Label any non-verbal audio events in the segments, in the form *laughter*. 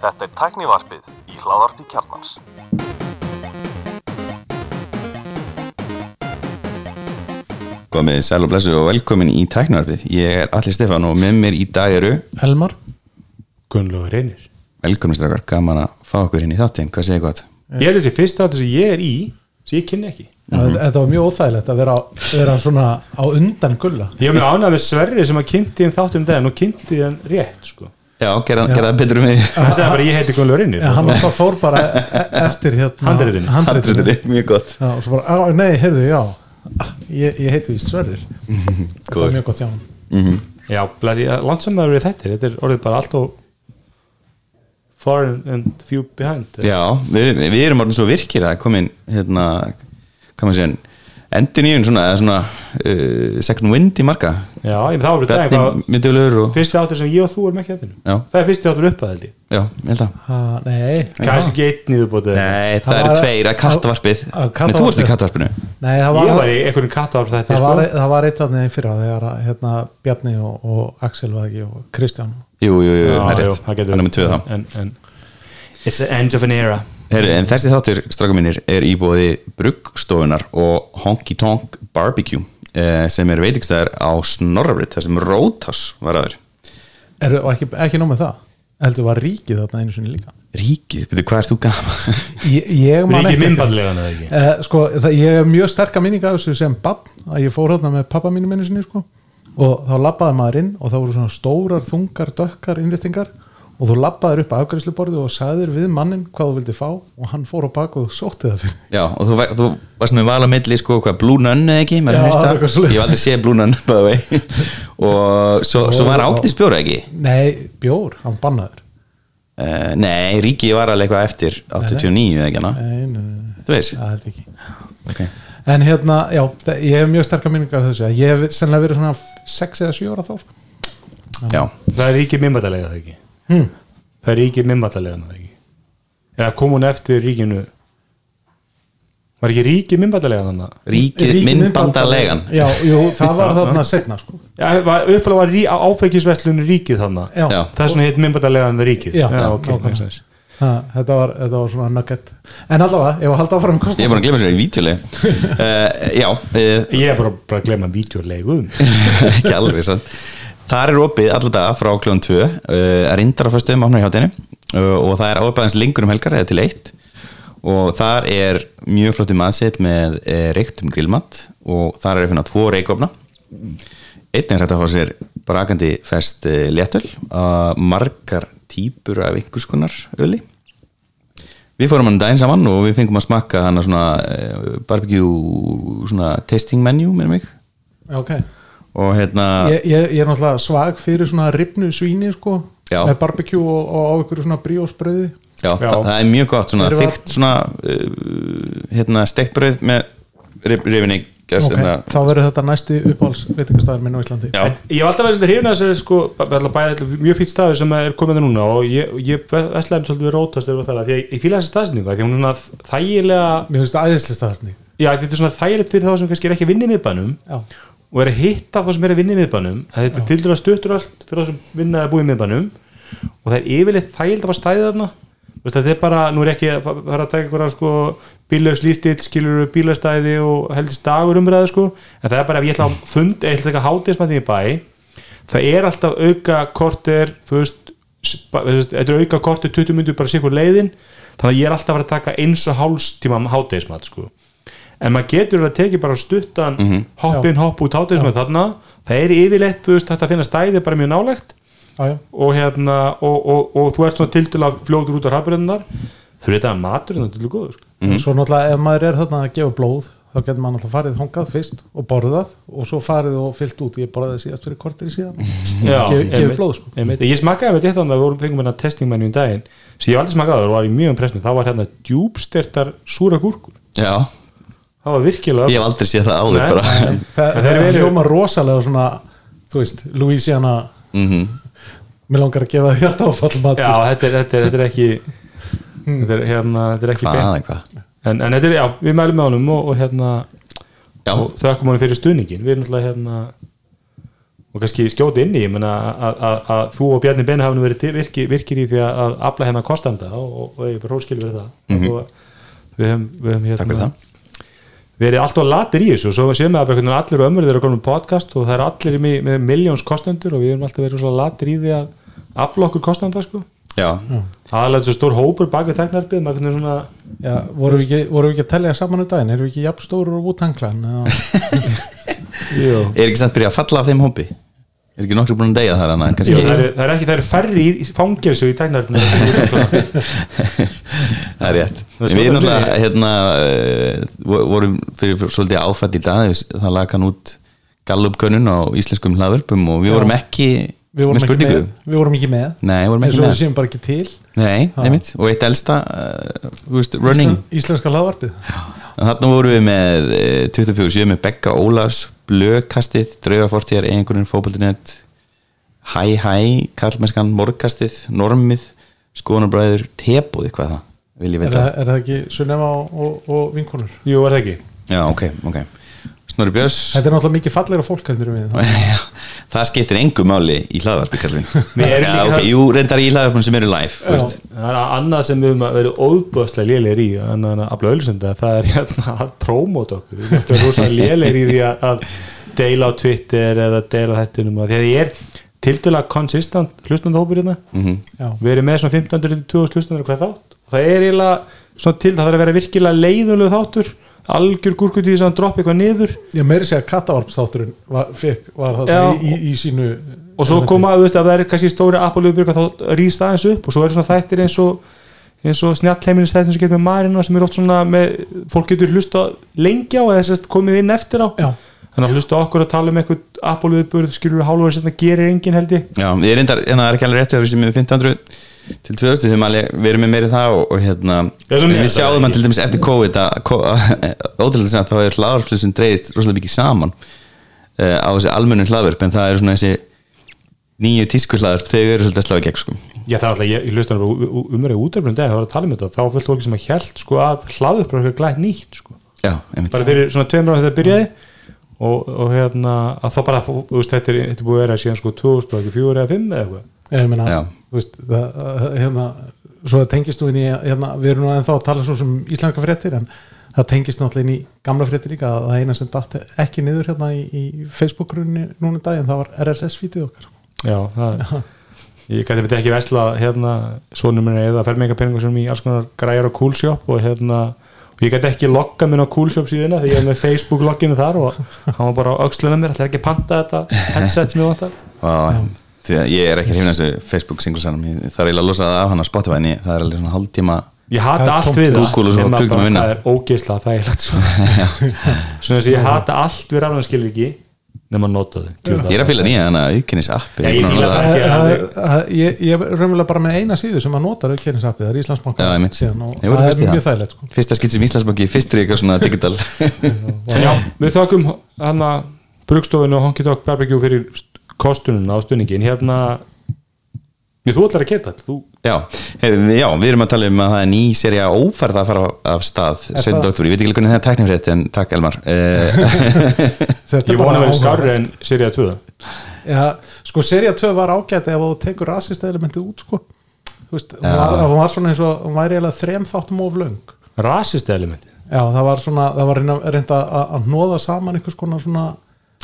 Þetta er tæknivarpið í hláðarpi kjarnans. Komið sæl og blessu og velkomin í tæknarfið. Ég er Alli Stefán og með mér í dag eru Elmar Gunnlaugur reynir velkomin strákar, gaman að fá okkur inn í þáttinn. Hvað segir gott? Ég er þessi fyrsta þáttur sem ég er í sem ég kynni ekki. Já, Þetta var mjög óþægilegt að vera, vera svona á undan gulla. Ég hef mjög ánægð með Sverri sem að kynnti hann þáttum daginn og kynnti hann rétt sko. Já, það betur um mig. Það segði bara ég heiti reynir ja, Hann fór bara e- e- eftir hérna, handritinu. Handritur mjög gott. Já, og svo bara, á, nei, heyrðu, já. Ég, ég heiti víst Sverrir. *laughs* Þetta var mjög gott hjá hann Mm Já, blæði að við þetta Þetta er orðið bara allt og far and few behind Já, við, við erum orðin svo virkir að komin, hérna, hvað maður segja, endur nýjum svona, eða svona uh, second wind í marga. Já, ég þá voru daginn Bjarni hvað mynduglegur og, Fyrsti þáttur sem ég og þú erum ekki þetta já, Það er fyrsti þáttur upp að held ég. Já, ég held að. ha, Nei, Kannski ekki einn nýðubótið Nei, það, Það eru var- tveir að kattavarpið. að- að Nei, þú varst í kattavarpinu. nei það Ég var, var í einhverjum kattavarp þetta það, var, það var eitt aðnið fyrra þegar að, hérna, Bjarni og, og Axel var ekki og Kristján Jú, jú, jú, það er rétt. það Það er með tvöð þá. en, en, It's the end of an era Heru, en þessi þáttur, stráka mínir, er í bóði bruggstofunar og Honky Tonk Barbecue eh, sem er veitingstæðar á Snorrabrið, það sem Rótas var aður. er, og ekki, ekki nóg með það heldur var ríkið þarna einu sinni líka Ríkið, betur, hvað er þú gaman? *laughs* Ég, ég man Ríkið ekki eftir- minnballegan eða ekki Eh, sko, það, ég hef mjög sterka minninga af þessu sem bann að ég fór hérna með pappa mínu minni sinni sko, og þá labbaði maður inn og það voru svona stórar, þungar, dökkar innréttingar og þú labbaðir upp að afgæðsluborðu og sagðir við mannin hvað þú vildi fá og hann fór á bak og þú sótti það fyrir Já, og þú, þú varst með val á milli, sko, hvað, Nun eða ekki? Maður heyrt það. Ég Nun, by the way. *laughs* og svo, svo var ákveðis bjóra, ekki? Nei, bjór, hann bannaður Uh, nei, Ríkið var alveg eitthvað eftir 89, eða ekki hana? Nei, nei, nei, Þú veist? það held ekki Ok. En hérna, já, ég hef mjög sterka minninga af þessu ég hef sennilega verið svona 6 eða 7 ára þá sko. Já, Það er ríkið minnballega það ekki hm. Það er ríkið minnballega það ekki Eða kom hún eftir ríkinu Var ekki ríkið minnballega þannig Ríkið Ríkið myndbandalegan. Já, jú, það var þarna setna sko. Já, upplega var rí, áfengisveslun ríkið þannig Já, Já. Það er svona hitt það ríkið Já, ok, nákvæmlega. makes sense. Ha, þetta, var, þetta var svona nugget. En allavega, ég var haldið áfram ég er búin að glemja sér í vítjuleg. uh, já, uh, Ég er bara, *laughs* bara að glemma vídeolegum *laughs* ekki alveg sant. þar er opið alltaf frá kljóðan 2 uh, er indar á uh, og það er ápaðans lengur um helgar eða til eitt. Og þar er mjög flottu maðsett með uh, reyktum grillmatt og þar er að finna tvo reykofna einn er hægt að fá sér brakandi fest léttöl uh, margar típur af einhvers konar öli. Við fórum hann daginn saman og við fengum að smakka hann svona uh, barbecue svona tasting menu með mig. Ok, og hérna ég, ég, ég er náttúrulega svag fyrir svona ripnu svíni sko Já. með barbecue og, og á ykkur svona bríósbröði Já, Já. Það, það er mjög gott, svona þykkt svona uh, hérna, stektbröð með rif, rifinni Ok, þá verður þetta næsti uppáhalds veitingastæður minn á Íslandi. Já, Ég hef alltaf verið hrifin að þessu sko, bæði mjög fýtt staður sem er komið núna og ég, ég veslaði svolítið rótast eða það, því að ég fíla þessi staðsningu því að hún er svona þægilega Mér finnst það æðislega staðsni já, þetta er svona þægilegt fyrir þá sem kannski er ekki að vinna í miðbænum Já, og er að hitta þá sem er að vinna í miðbænum. Að þetta er til dæra stuttur allt fyrir þá sem vinna að búa í miðbænum og það er yfirleitt þægild að fara stæðið þarna þetta er bara, nú er ekki að fara að taka einhverja sko, bílaus lístill, skilur bílastæði og heldist dagur umræðu sko, en það er bara ef ég ætla að fund, eða ég ætla að taka hátíðismætti í bæ það er alltaf auka korter, þú veist þetta er auka korter 20 minnur bara sikur leiðin, þannig að ég er alltaf að fara að taka eins og háls tíma hátíðismætt sko. En maður getur að teki bara stuttan hopp inn, hopp út hátíðismætt þarna. Það er yfirleitt, þú veist, þetta að finna stæði bara mjög nálegt og hérna og, og, og þú ert svona tildulega fljóður út á hraðbröðunar fyrir þetta að matur er til góður sko. og svo náttúrulega ef maður er þarna að gefa blóð þá getur maður náttúrulega farið hongað fyrst og borðað og svo farið og fyllt út. Ég borðaði síðast fyrir kortir í síðan. Gef- gefið blóð, sko. ég smakkaði með þetta þannig að við vorum fengum hérna testingmennu í daginn sem ég aldrei smakkaði og var í mjög impressnum það var hérna djúbstertar súra gúrkur já, það var virkilega ég hef aldrei séð það áður Nei. bara. það, eru- hljóma rosalega svona þú veist, Louisiana mm mér langar að gefa hjarta áfall matur. Já, þetta er, þetta er, þetta er ekki þetta er, hérna, þetta er ekki Hvað, beint. eitthvað? En, en þetta er, já, við mælum með honum og, og hérna Já, og þökkum honum fyrir stuðningin við erum náttúrulega hérna og kannski skjóta inn í ég meina að, að, að þú og Bjarni Ben hafum verið til- virki, virkir í því að, að afla hérna kostanda og, og, og ég er bara hóskil verið það og við höfum, við höfum Takk fyrir hérna það verið alltaf latir í þessu. Og svo séum við að einhvern veginn allir og ömur þeirra komum podcast og það er allir með, með miljóns kostendur og við höfum alltaf verið svo latir í því að afla okkur kostanda sko. Já, aðalega þessu stór hópur bak við teknarpið maður veginn svona Já, vorum við ekki, vorum við ekki að tellja saman um daginn? Erum við ekki jafnstóru og útanglan *laughs* *laughs* Jú. er ekki samt byrjað að falla af þeim hópi Er ekki nokkru búin að deyja þar kannski Jú, það, er, það er ekki, það er færri í, fangelsu í teknarpið *laughs* Það er rétt. Það Við náttúrulega hérna, uh, vorum fyrir svolítið áfætt í dag það lag hann út gallupkönnun á íslenskum hlaðvörpum og við Já. vorum ekki við vorum með ekki spurningu. með, við vorum ekki með. Nei, við vorum ekki við með. séum bara ekki til. Nei, nefnitt, og eitt elsta uh, veist, running. Íslen, íslenska hlaðvarpið. Þannig vorum við með eh, 24-7 með Begga Ólafs, Blökastið, Draugafortjar, einhverjum fókbaltinett, Hæ Hæ, Karlmennskan, Morgastið, Normið, Skoðanabræður, Tebóði, hvað það? Vil ég er, vita? það- er það ekki Sunnema og, og, og vinkonur Jú, er það ekki Já, ok, ok. Snorri Björns, þetta er náttúrulega mikið fallegra fólk heldur en við *laughs* það. Skiptir engu máli í hlaðvarpi, Karlvin. *laughs* Við erum Já, líka ok, það- jú, reyndar í hlaðvarpum sem eru live, það er annað sem við höfum verið óbúðslega lélegir í annað en að afla ölsenda það er hérna að prómóta okkur við erum rosalega lélegir í því að, deila á Twitter eða deila þettunum og því að ég er tildulega konsistant hlustandahópur hérna Mhm. Já. við erum með svona 15-20 hlustandur hvað þátt og það er eiginlega til það þarf að vera virkilega leiðulegu þáttur algjör gúrkutíð sem droppi eitthvað niður. Ég meiri segja að kattavarpstátturinn var, fekk, var það Já, í, í, í sínu og svo koma, þú veist, að það er kannski stóri Apollo-byrg þá rýst aðeins upp og svo eru svona þættir eins og eins og snjallheimilis þættir sem getur með Marina sem er oft svona með, fólk getur hlusta á eða þess að komið inn eftir á. Já. þannig að hlusta okkur að tala um eitthvað Apollo-byrg skilur við hálfur sem það gerir enginn held ég. Já, erum reyndar, en það er ekki alveg rétt að við sem við 1500 til 2000, við höfum alveg verið með meiri það og, og hérna, við sjáum að til dæmis eftir COVID að, *laughs* ótrúlega sem að þá er hlaðvarplu sem dreigist rosalega mikið saman uh, á þessi almennu hlaðvarp en það eru svona þessi nýju tísku hlaðvarp, þau eru svolítið að slá í gegn sko. Já, það er alltaf, ég, ég hlusta umverið útöfnum dag, það var að tala um þetta, þá var fullt fólki sem að held sko að hlaður bara eitthvað glætt nýtt sko. Já, einmitt bara fyrir svona tveimur þegar það byrjaði og, og hérna, að þá bara þú veist, þetta er, þetta er búið að vera síðan sko 2004 eða 5 eða eitthvað veist það, hérna, svo það tengist nú inn í hérna, við erum nú ennþá að tala svo sem íslenska fréttir en það tengist náttúrulega inn í gamla fréttir líka. Að það eina sem datt ekki niður hérna í, í Facebook-grunni núna í daginn það var RSS-fítið okkar Já, það Ég gæti veit ekki vesla hérna svonum minni eða fermingapenningu sem í alls konar græjar á Coolshop og hérna og ég gæti ekki logga minn á Coolshop síðuna því ég er með Facebook logginu þar og hann var bara á öxlunum mér, ætlaði ekki að panta þetta headset sem ég vantar? Og, því að ég er ekki hrifin af þessu Facebook singlesanum, ég þarf eiginlega að losa það af hann á Spotify en ég, það er alveg svona hálftíma Ég hata Það er allt við svo nema bara vinna. það er ógeðslega þægilegt *laughs* svona þess að ég hata allt við rafnarskilur ekki nema að nota þau ég er að fylga nýja þannig að auðkynnis app Já, ég það. Það- það- það- ég ég er raunverulega bara með eina síðu sem að nota auðkennisappið, það er Íslandsbanka Ég það er það. mjög þægilegt sko. fyrsta skitt sem Íslandsbanki fyrstur í eitthvað svona digital *laughs* Já, við þakkum hann að brugstofinu og Honky Dog Barbecue fyrir st- kostununa á stunningin hérna þú ætlar að geta þetta þú... já, já, við erum að tala um að það er ný serja ófærð að fara af stað Er 7. það? oktober, ég veit ekki hvernig það er teknifrétt en takk Elmar *laughs* Þetta er Ég vona að vera áhugavert. skárri en serið 2 Já, sko, seria 2 var ágætt ef þú tekur rasist elementið út sko. Þú veist, hún var, hún var svona eins og hún væri eiginlega þrem þáttum of löng Rasist elementi Já, það var svona, það var reynda að, að hnóða saman einhvers konar svona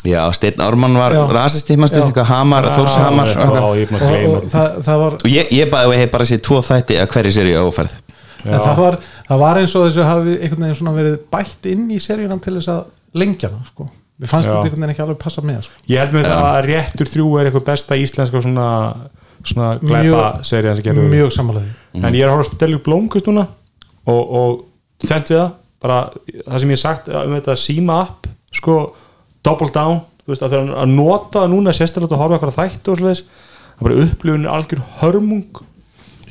já, Steinn Ármann var Já. rasisti, maður Já. eitthvað Hamar, Þórshamar Já, og að og, það, það var og ég, ég bæði að hef bara séð tvo þætti að hverju ófærð en það var, það var eins og þessu hafi einhvern veginn svona verið bætt inn í seríunan til þess að lengja hana sko. við fannst Já. þetta einhvern veginn ekki alveg passa með sko. Ég held með það að réttur þrjú er eitthvað besta íslenska svona, svona glæpa serið sem gerur mjög samanlega en ég er að horfa að spila blómkust núna og, og tvent við það bara það sem ég sagt um þetta síma app sko double down þú veist að þegar að nota það núna sérstaklega að horfa eitthvað þætt og svoleiðis það er bara upplifun algjör hörmung.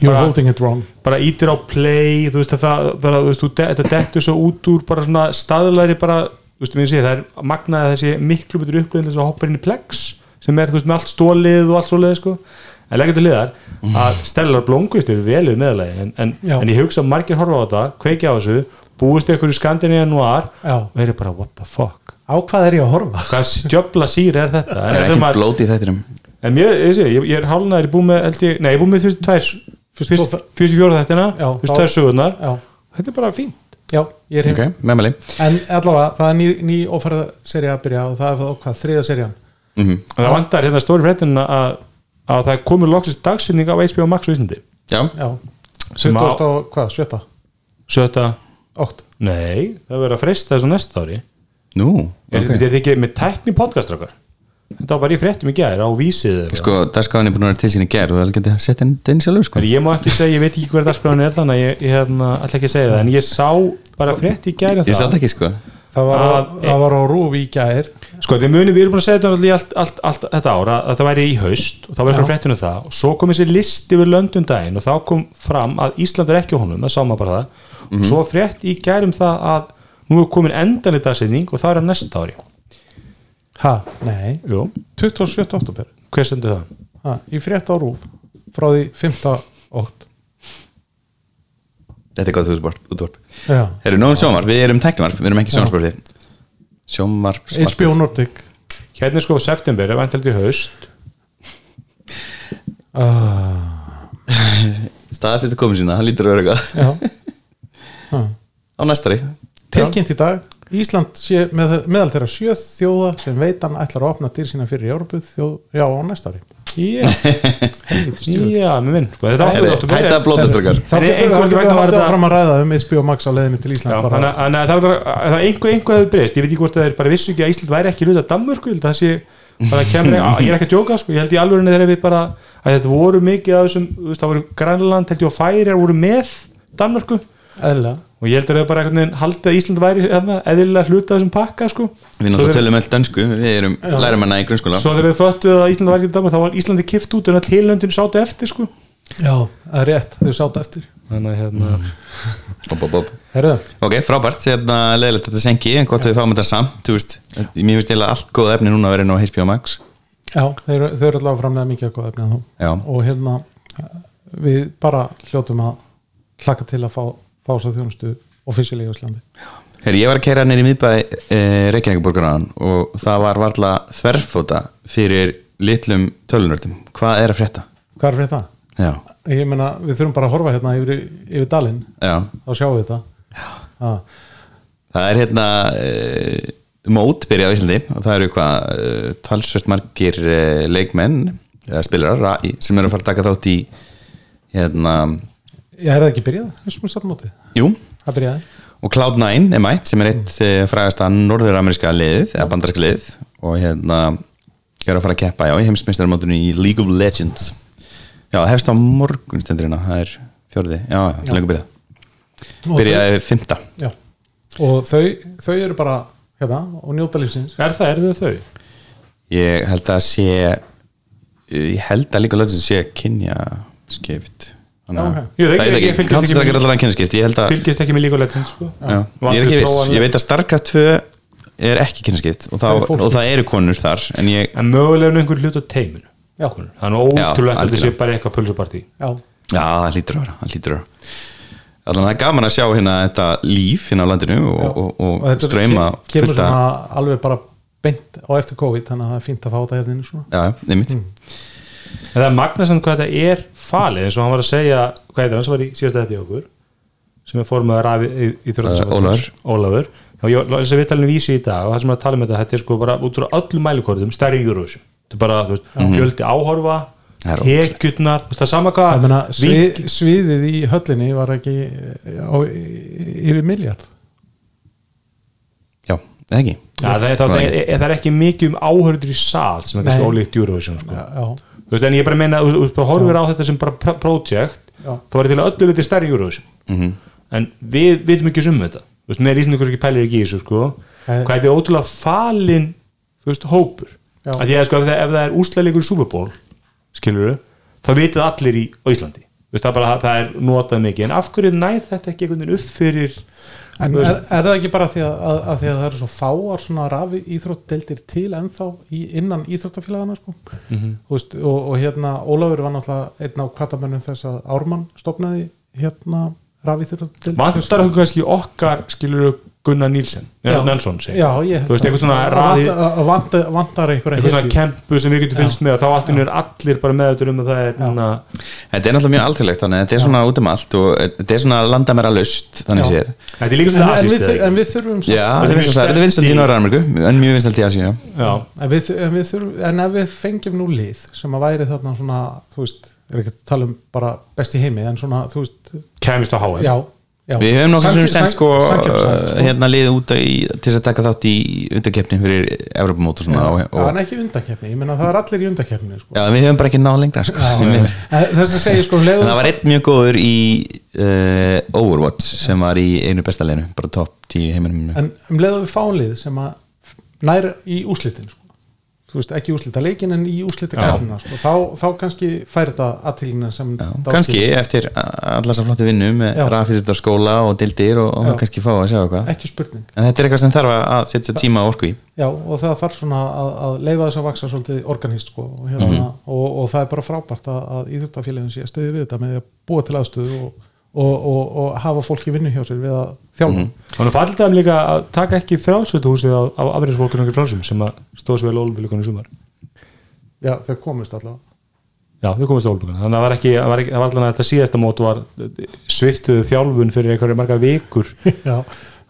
You're Bara- holding it wrong. bara ítir á play þú veist að það bara, þú veist, þetta dettur svo út úr bara svona staðlæri bara þú veist, sé, það er magnaði þessi miklu betur upplifun þess að hoppa inn í plex sem er, þú veist, með allt stólið og allt svoleið sko. en leggur til liðar að Stellar Blomqvist er velið meðalagi en, en, en ég hugsa margir horfa á þetta kveiki á þessu, búist ykkur í Skandinavíu og þeir eru bara what the fuck á hvað er ég að horfa? Hvað stjöfla sír er þetta? Það er þetta ekki maður- blóti í þettinum en mér, ég, sé, ég, ég er hálnaður, ég búið með ég, nei, ég er búið með fyrstu tvær Fyrstu fjóra þettina, fyrstu tvær sögurnar. Já, þetta er bara fín já, ég er hinn Ok, meðmæli. En allavega, það er ný, ný ófærða serið að byrja og það er hvað, þriða serían? Mm og það vantar hérna stóri fréttin að, að það komið loksist dagsinning á HBO Max á Íslandi. Já, já, Sem 20. á- og hvað, 7. Sjötta, 8 nei, það verður að fresta þessu næsta ári nú, er, ok. þetta er ekki með tækni podcastrakar þetta var bara í fréttum í gær á vísið. Sko, dagskráin er búin að vera til sín í gerð og það er ekki að setja inn inn sjálfur sko. Ég má ekki segja, ég veit ekki hver dagskráin er þannig að ég, ég hérna, ætla ekki að segja það en ég sá bara frétt í gær um Ég það. satt ekki sko. Það var, á, Að- það var á rúf í gær. Sko, þið munum, við erum búin að segja þetta allt, allt, allt þetta ára að það væri í haust og þá eitthvað fréttinu það. Og svo kom þessi listi við löndum daginn og þá kom fram að Ísland er ekki á honum, það sá maður bara það. Mhm. og svo frétt í gærum það að nú er komin endanlega dagsetning og það er á næsta ári. Ha, nei, Jú, 27. oktober hver stendur það? ha, í frétt á rúf frá því 5. okt Þetta er gott útvarp, Erum nógum sjónvarp, við erum tæknivarp, við erum ekki sjónvarpsbörði Sjónvarp, HBO Nordic. Hérna er sko september, er vantildi í haust. *laughs* Uh, Staðfyrstu komin sína, það lítur að vera eitthvað. Já. *laughs* Ha. Á næstari tilkynnt í dag. Ísland sé með, meðal þeirra sjö þjóða sem veitan ætlar að opna dyr sína fyrir Európu þjóð, já á næsta ári. Djöfull. *laughs* já, með minn sko, Þetta áttu Hætta að blótast okkar. Þá getur var haldið þetta- áfram að ræða um HBO Max á leiðinni til Ísland þannig bara, að- að það er það er einhver einhver hefur breyst, ég veit ekki hvort það er bara vissu ekki að Ísland væri ekki hluta Danmörku, ég held að það sé bara kemur, *laughs* ég er ekki að djóka sko, ég held í alveg þegar við bara, að þetta voru mikið af þessum, þú veist, það voru Grænland, held ég og Færir voru með Danmörku. Eðlilega og ég held að það bara einhvern veginn haldið að Ísland væri hérna, eðlilega hluta af þessum pakka sko. Við náttúrulega tölum öll dönsku, við erum lærum hana í grunnskóla. Svo þegar við föttuð að Ísland væri ekki Danmörku þá var Íslandi kift út en að heilöndinu sátu eftir sko. Já, það er rétt, þau sátt eftir. Þannig að hérna Bob, bob, bob. herru, Ok, frábært, hérna leðilegt þetta sengi en gott að við fáum þetta samt, þú veist. Mér finnst eiginlega allt góð efni núna að vera inn á HBO Max. Já, þau eru, þau eru allavega framlega að að að að svo þjónustu officially í Íslandi. Herri, ég var að keira nýri miðbæ e, Reykjavíkuborgaran og það var varla þverfóta fyrir litlum tölunördum Hvað er að frétta? hvað er fyrir það? Já, ég meina, við þurfum bara að horfa hérna yfir, yfir dalinn. Þá sjáum við þetta. Það er hérna e, mót byrjað á Íslandi og það eru hvað e, talsvert margir e, leikmenn eða spilarar ra- í- sem eru að fara að taka þátt í hérna, ég er ekki byrjað, þessum stafnmótið jú. Og Cloud9 er mætt sem er eitt mm. frægasta norður-ameríska liðið eða bandarska liðið. Og hérna ég er að fara að keppa já, í heimsmeistarmótunni í League of Legends. Já, hefst á morgun stendur hérna, það er fjörði já, já, lengur byrjað byrjaði fymta og þau, þau eru bara hérna og njóta lífsins. Er það, er það þau? ég held að sé ég held að League of Legends sé kynja skipt Það er fylgist ekki með- legend sko. já, ég er ekki viss ég veit að Starcraft 2 er ekki kynja skipt og, Það fólk. og það eru konur þar en ég, en mögulega einhver hlut á teiminu. Það er nú ótrúlegt að þetta sé bara eitthvað pulsupartí. Já, Já, það hlýtur að vera, það hlýtur að vera. Allan það er gaman að sjá hérna þetta líf hérna á landinu og, og, og, og þetta ströyma ke- kemur svona alveg bara beint á eftir COVID þannig að það er fínt að fá þetta hérna inn svona. Já, nefnitt Mm. en það er magnasamt hvað þetta er falið eins og hann var að segja hvað er það sem var í síðasta í okkur sem er formað rafi í, í Uh, Ólafur. Já, ég var að við talum vísi í dag og það sem er að tala um þetta þetta er sko bara út frá öllum mælikordum stærri í Eurovision. Þetta er bara þú veist, fjöldi áhorfa Það er ótrúlegt. tekjurnar, þú veist, það er sama ég hvað svið, sviðið í höllinni var ekki á, yfir miljard Já, ekki? Já, það, er, það, er, það er ekki mikið um áhörður í sal sem er ólíkt Eurovision sko. já, já, þú veist, en ég bara meina, þú þú horfir á þetta sem bara pro- project Já. þá til að öllu litið stærri Eurovision Mhm. en við vitum ekki um þetta þú veist, með íslendingur ekki pælir ekki í þessu sko. Nei. hvað þetta er ótrúlega falin þú veist, hópur Já. að því að sko, ef það, ef það er úslæðleikur í Super Bowl skilur þá vitið allir í Íslandi Þú veist, það, er bara, það er notað mikið en af hverju nær þetta ekki einhvern veginn upp fyrir en Þú er, er það ekki bara því að, að, að því að það eru svo fáar svona rafi íþróttdeldir til ennþá í, innan íþróttafélagana sko. Mhm. Þú veist, og, og hérna Ólafur var náttúrulega einn á kvartamönnum þess að Ármann stopnaði hérna rafi íþróttdeldir vantar okkur kannski okkar skilur Gunnar Nílsen Nelson já, ég þú veist, eitthvað svona að raði vanta- að vanta- vantar einhverja eitthvað svona kempu sem við getum fylgst með þá er allir bara með um að það er núna Þetta er náttúrulega mjög alþjóðlegt þannig að þetta er svona út um allt og þetta er svona landamæra lust þannig Já. séð. Þetta er líka en, við, þurfum Þetta er þetta þetta vinsalt í Norður-Ameríku en mjög vinsalt í Asíu. En, við, en, við þurfum, en ef við fengjum nú lið sem að væri þarna svona þú veist, er ekki að tala um bara best í heimi en svona, þú veist kemist á HM já. Við höfum nokkuð sem sendt sko, sanngjarnshæft, sko. hérna lið út í, til að taka þátt í undarkeppni fyrir Evropamót og svona og, Já, og, en ekki undakeppni, ég meina það er allir í undakeppni sko. Já, við höfum bara ekki náð lengra sko. *laughs* Þess að segja sko En leiðum það var einn mjög góður í uh, Overwatch sem var í einu besta leinu bara topp 10 heiminum en um leiðum við fáum lið sem að næra í úslitin sko. Þú veist, ekki úslita leikin en í úslita kærluna sko. þá, þá kannski fær þetta aðtilina sem Já, kannski skilur. eftir allar sem flottu vinnu með Já. rafið skóla og dildir og, og kannski fá að sjá eitthvað ekki spurning en þetta er eitthvað sem þarf að setja tíma og orku í Já, og það þarf svona að, að leifa þess að vaksa svolítið organíst sko, og, hérna, Mhm. og, og það er bara frábært að, að íþjóttafélagin sé að stiði við þetta með að búa til aðstöðu og, og, og, og hafa fólk í vinnu hjá sér við að þjálfa. Mhm. og nú fallið það líka að taka ekki frálsvölduhúsið á, á afriðsfólkunum okkur frálsum sem að stóð svo vel ólumfylgunum sumar. Já, þau komist allavega. Já, þau komast á ólumfylgunum þannig að það var ekki, það var, var allan að þetta síðasta mót var sviftuðu þjálfun fyrir einhverju marga vikur. *laughs* Já,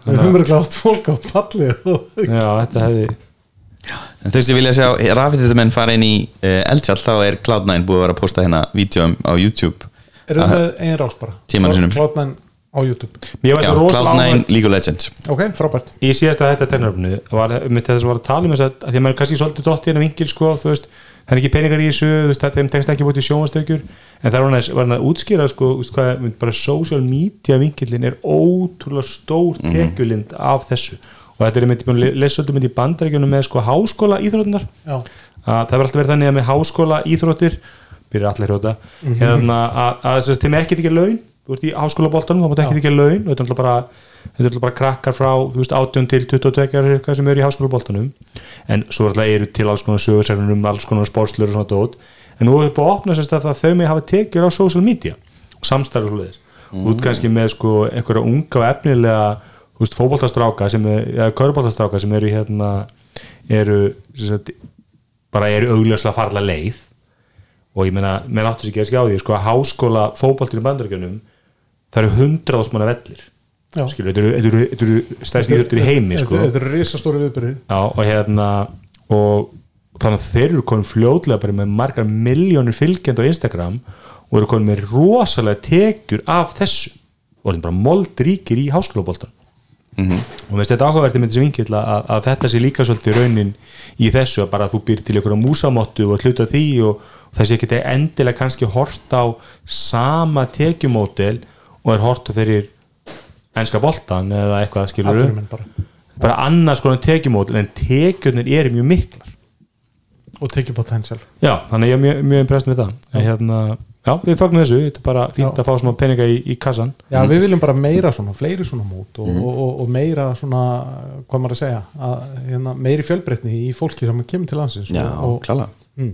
við höfum verið glátt fólk á palli. Og já, þetta hefði en þau sem vilja sjá rafið menn fara inn í uh, eldfjall þá er Cloud9 búið að vera að posta hérna vídjóum á YouTube erum við einn rás bara? Tímanum sínum. Klátmenn á YouTube. Já, þetta rosalega Cloud9 áhugavert. League of Legends. Ok, frábært. Í síðasta þetta tennaröfnu var mitt þess að var að tala um þess að, að því að maður er kannski svolítið dótt í hennar vingil sko, þú veist, það er ekki peningar í þessu þú veist, það- þeim tekst ekki búið til sjónastökjur en það var hann að, að útskýra sko, þú veist, hvað, bara social media vingilin er ótrúlega stór tekjulind af þessu. Og þetta er einmitt að mynd í bandaríkjunum með sko háskóla íþrótunar Já, að það verður alltaf verið þannig að með háskóla íþróttir byrjar allir hrjóta Mhm. hérna, að, að þess að þeim ekkert ekki laun. Þú ert í háskólaboltanum, þá mátt ekki ekki laun. Þetta er bara, er bara krakkar frá veist, 18 til 22 ára cirka sem eru í háskólaboltanum. En svo alltaf eru til alls konar sögursærunum um alls konar sportslur og svona dót. En nú er þetta búið að opna sérst að þau með hafa tekjur á social media og samstarf og svoleiðis. Mm. út kannski með sko einhverja unga og efnilega fótboltastráka sem er, eða köruboltastráka sem eru hérna eru sagt, bara eru augljóslega farla leið og ég meina, mér áttu sér ekki að skjá því sko að háskóla fótboltir í bandaríkjunum það eru hundra ásmanna vellir. Já. skilur, þetta eru, stærsti íþjóttir í heimi sko. Þetta þetta eru risastóri viðbyrði Já, og hérna og þannig að þeir eru komin fljótlega bara með margar miljónir fylgjandi á Instagram og eru komin með rosalega tekjur af þessu. Og þeir bara mold ríkir í háskólaboltan og veist þetta áhugaverti með þessi vinkill að, að þetta sé líka svolítið raunin í þessu að bara þú býr og, og þessi ekki endilega kannski hort á sama tekjumódel og er hort fyrir enska boltan eða eitthvað skilur Atvinnumenn bara. Bara annars konar tekjumódel en tekjurnir eru mjög miklar. Og tekið potential já, þannig ég er mjög, mjög impressed með það. En hérna, já, við fagnum þessu þetta er bara fínt Já. að fá svona peninga í, í kassan Já, við viljum bara meira svona, fleiri svona mót og, og, og, og meira svona, hvað maður að segja að, hérna, meiri fjölbreytni í fólki sem kemur til landsins Já, og, klála mm,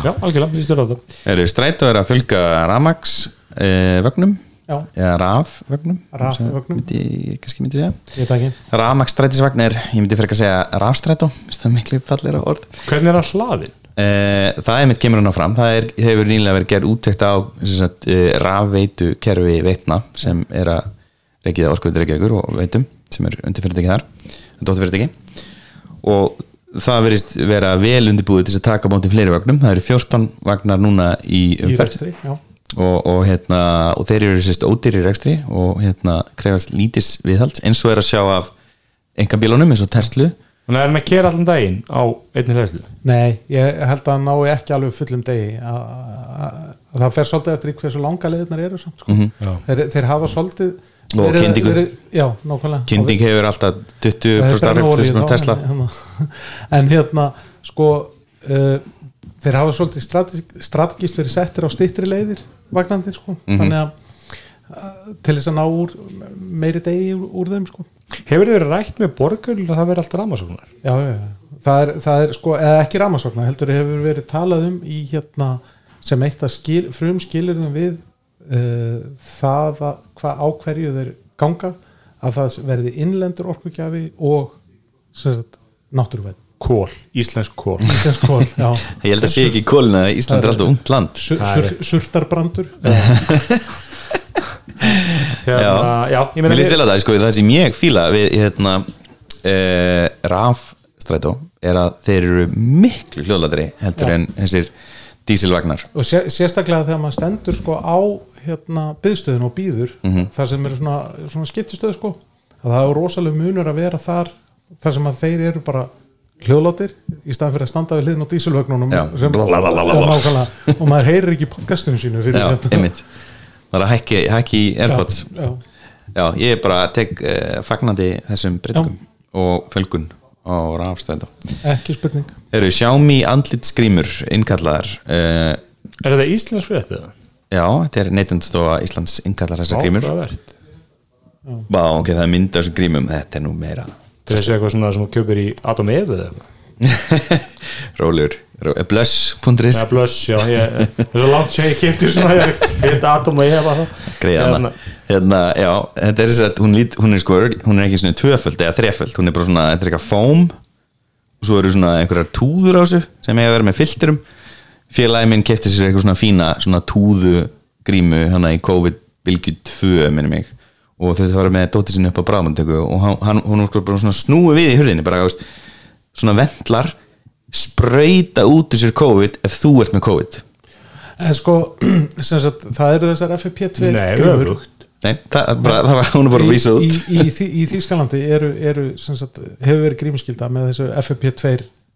já, algjörlega, stjórnum á þetta Eru strætó er að fylga Ramax uh, vögnum? Já, eða RAF vögnum? Rafvögnum. myndi, kannski myndi segja. Ég veit ekki. Ramax strætisvagn er, ég myndi að segja rafstrætó, það er miklu fallegra orð. Hvernig er hann hlaðin? Uh, það er mitt kemur hann á fram. Það er, hefur nýlega verið gerð úttekt á sem sagt, uh, rafveitu kerfi veitna sem er að reykja orkuður reykjaður og veitum sem er undirfyrirtæki þar dótturfyrirtæki og það verist vera vel undirbúið til að taka á móti fleiri vagnum, það eru 14 vagnar núna í í umferð rekstri, já. Og, og, hérna, og þeir eru sérst ódýri rekstri og hérna, krefast lítis viðhald eins og er að sjá af enga bílunum eins og Tesla. Þannig er hann að kera allan daginn á einni hlæslu Nei, ég held að hann nái ekki alveg fullum degi. Að, að, að það fer svolítið eftir í hversu langa leiðnar eru samt, sko. Já. þeir, þeir hafa svolítið. Og verið- kyndingu. verið- Já, nákvæmlega Kynding hefur alltaf 20% Það er starf olíu sem er þá, Tesla en, hérna, *laughs* en hérna sko uh, þeir hafa svolítið strategist, verið settir á styttri leiðir vagnandir sko Mhm. þannig að uh, til þess að ná úr meiri degi úr, úr þeim sko Hefur þið rætt með borgar að það veri allt ramasóknar? já, já, já. Það, er, það er sko eða ekki ramasvagna heldur hefur verið talað um í hérna sem eitt af skil, frum skilurðum við uh, það að hvað á hverju þeir ganga að það verði innlendur orkugjafi og náttúruvæð kól, íslensk kól Íslensk kól, já. *laughs* Ég held að sé ekki að Ísland er alltaf ungt land. Sur, sur, surtarbrandur. *laughs* Hérna, já, ég Mér meina líst vel að það, sko, það sem ég fíla við hérna, uh, rafstrætó er að þeir eru miklu hljóðladri heldur Já. en þessir dísilvagnar. Og sé, sérstaklega þegar maður stendur sko á hérna byðstöðin og býður Mhm. þar sem eru svona, svona skiptistöð sko að það er rosalega munur að vera þar þar sem að þeir eru bara hljóðlátir í staðan fyrir að standa við hliðin á dísilvögnunum og maður heyrir ekki podcastunum sínu fyrir Já, hérna. einmitt Það er að hækki, hækki í Airpods já, já. Já, ég bara tek uh, fagnandi þessum breytingum og fölgun á rafstrætó ekki spurning Eru Xiaomi andlitsgrímur innkallaðar uh, er þetta íslensk fyrir þetta? Já, þetta er neytendastofa Íslands innkallar þessar grímur. Áhugavert. Vá, ok, það er mynd af þessum grímum. Þetta er nú meira. Þetta er eitthvað svona sem þú kjöpir í Atom Evu eða eitthvað? *laughs* Rólegur, Ró- blöss.is Já, blöss, já, ég, það er svo langt sem ég kefti svona, ég heit Eva þá. greiðana hérna, já, þetta er þess að hún, lít, hún er sko, hún er ekki svona tvöföld eða þreföld, hún er bara svona, þetta er eitthvað fóm og svo eru svona einhverjar túður á þessu sem eiga að vera með filterum félagi minn kefti sér eitthvað svona fína svona túðu grímu hana í COVID-bylgu 2 minni mig. Og þetta var með dóttir sinni upp á bráðmundtöku og hann, hann, hún var bara svona snúi við í hurðinni bara, veist, svona ventlar sprauta út úr sér COVID ef þú ert með COVID. En sko, *clears throat* sem sagt, það eru þessar FFP2 Nei, grímur. Nei, það, bara, það var, hún er bara að vísa í, út. í, í, Þý- í Þýskalandi eru, eru sem sagt, hefur verið grímskylda með þessu FFP2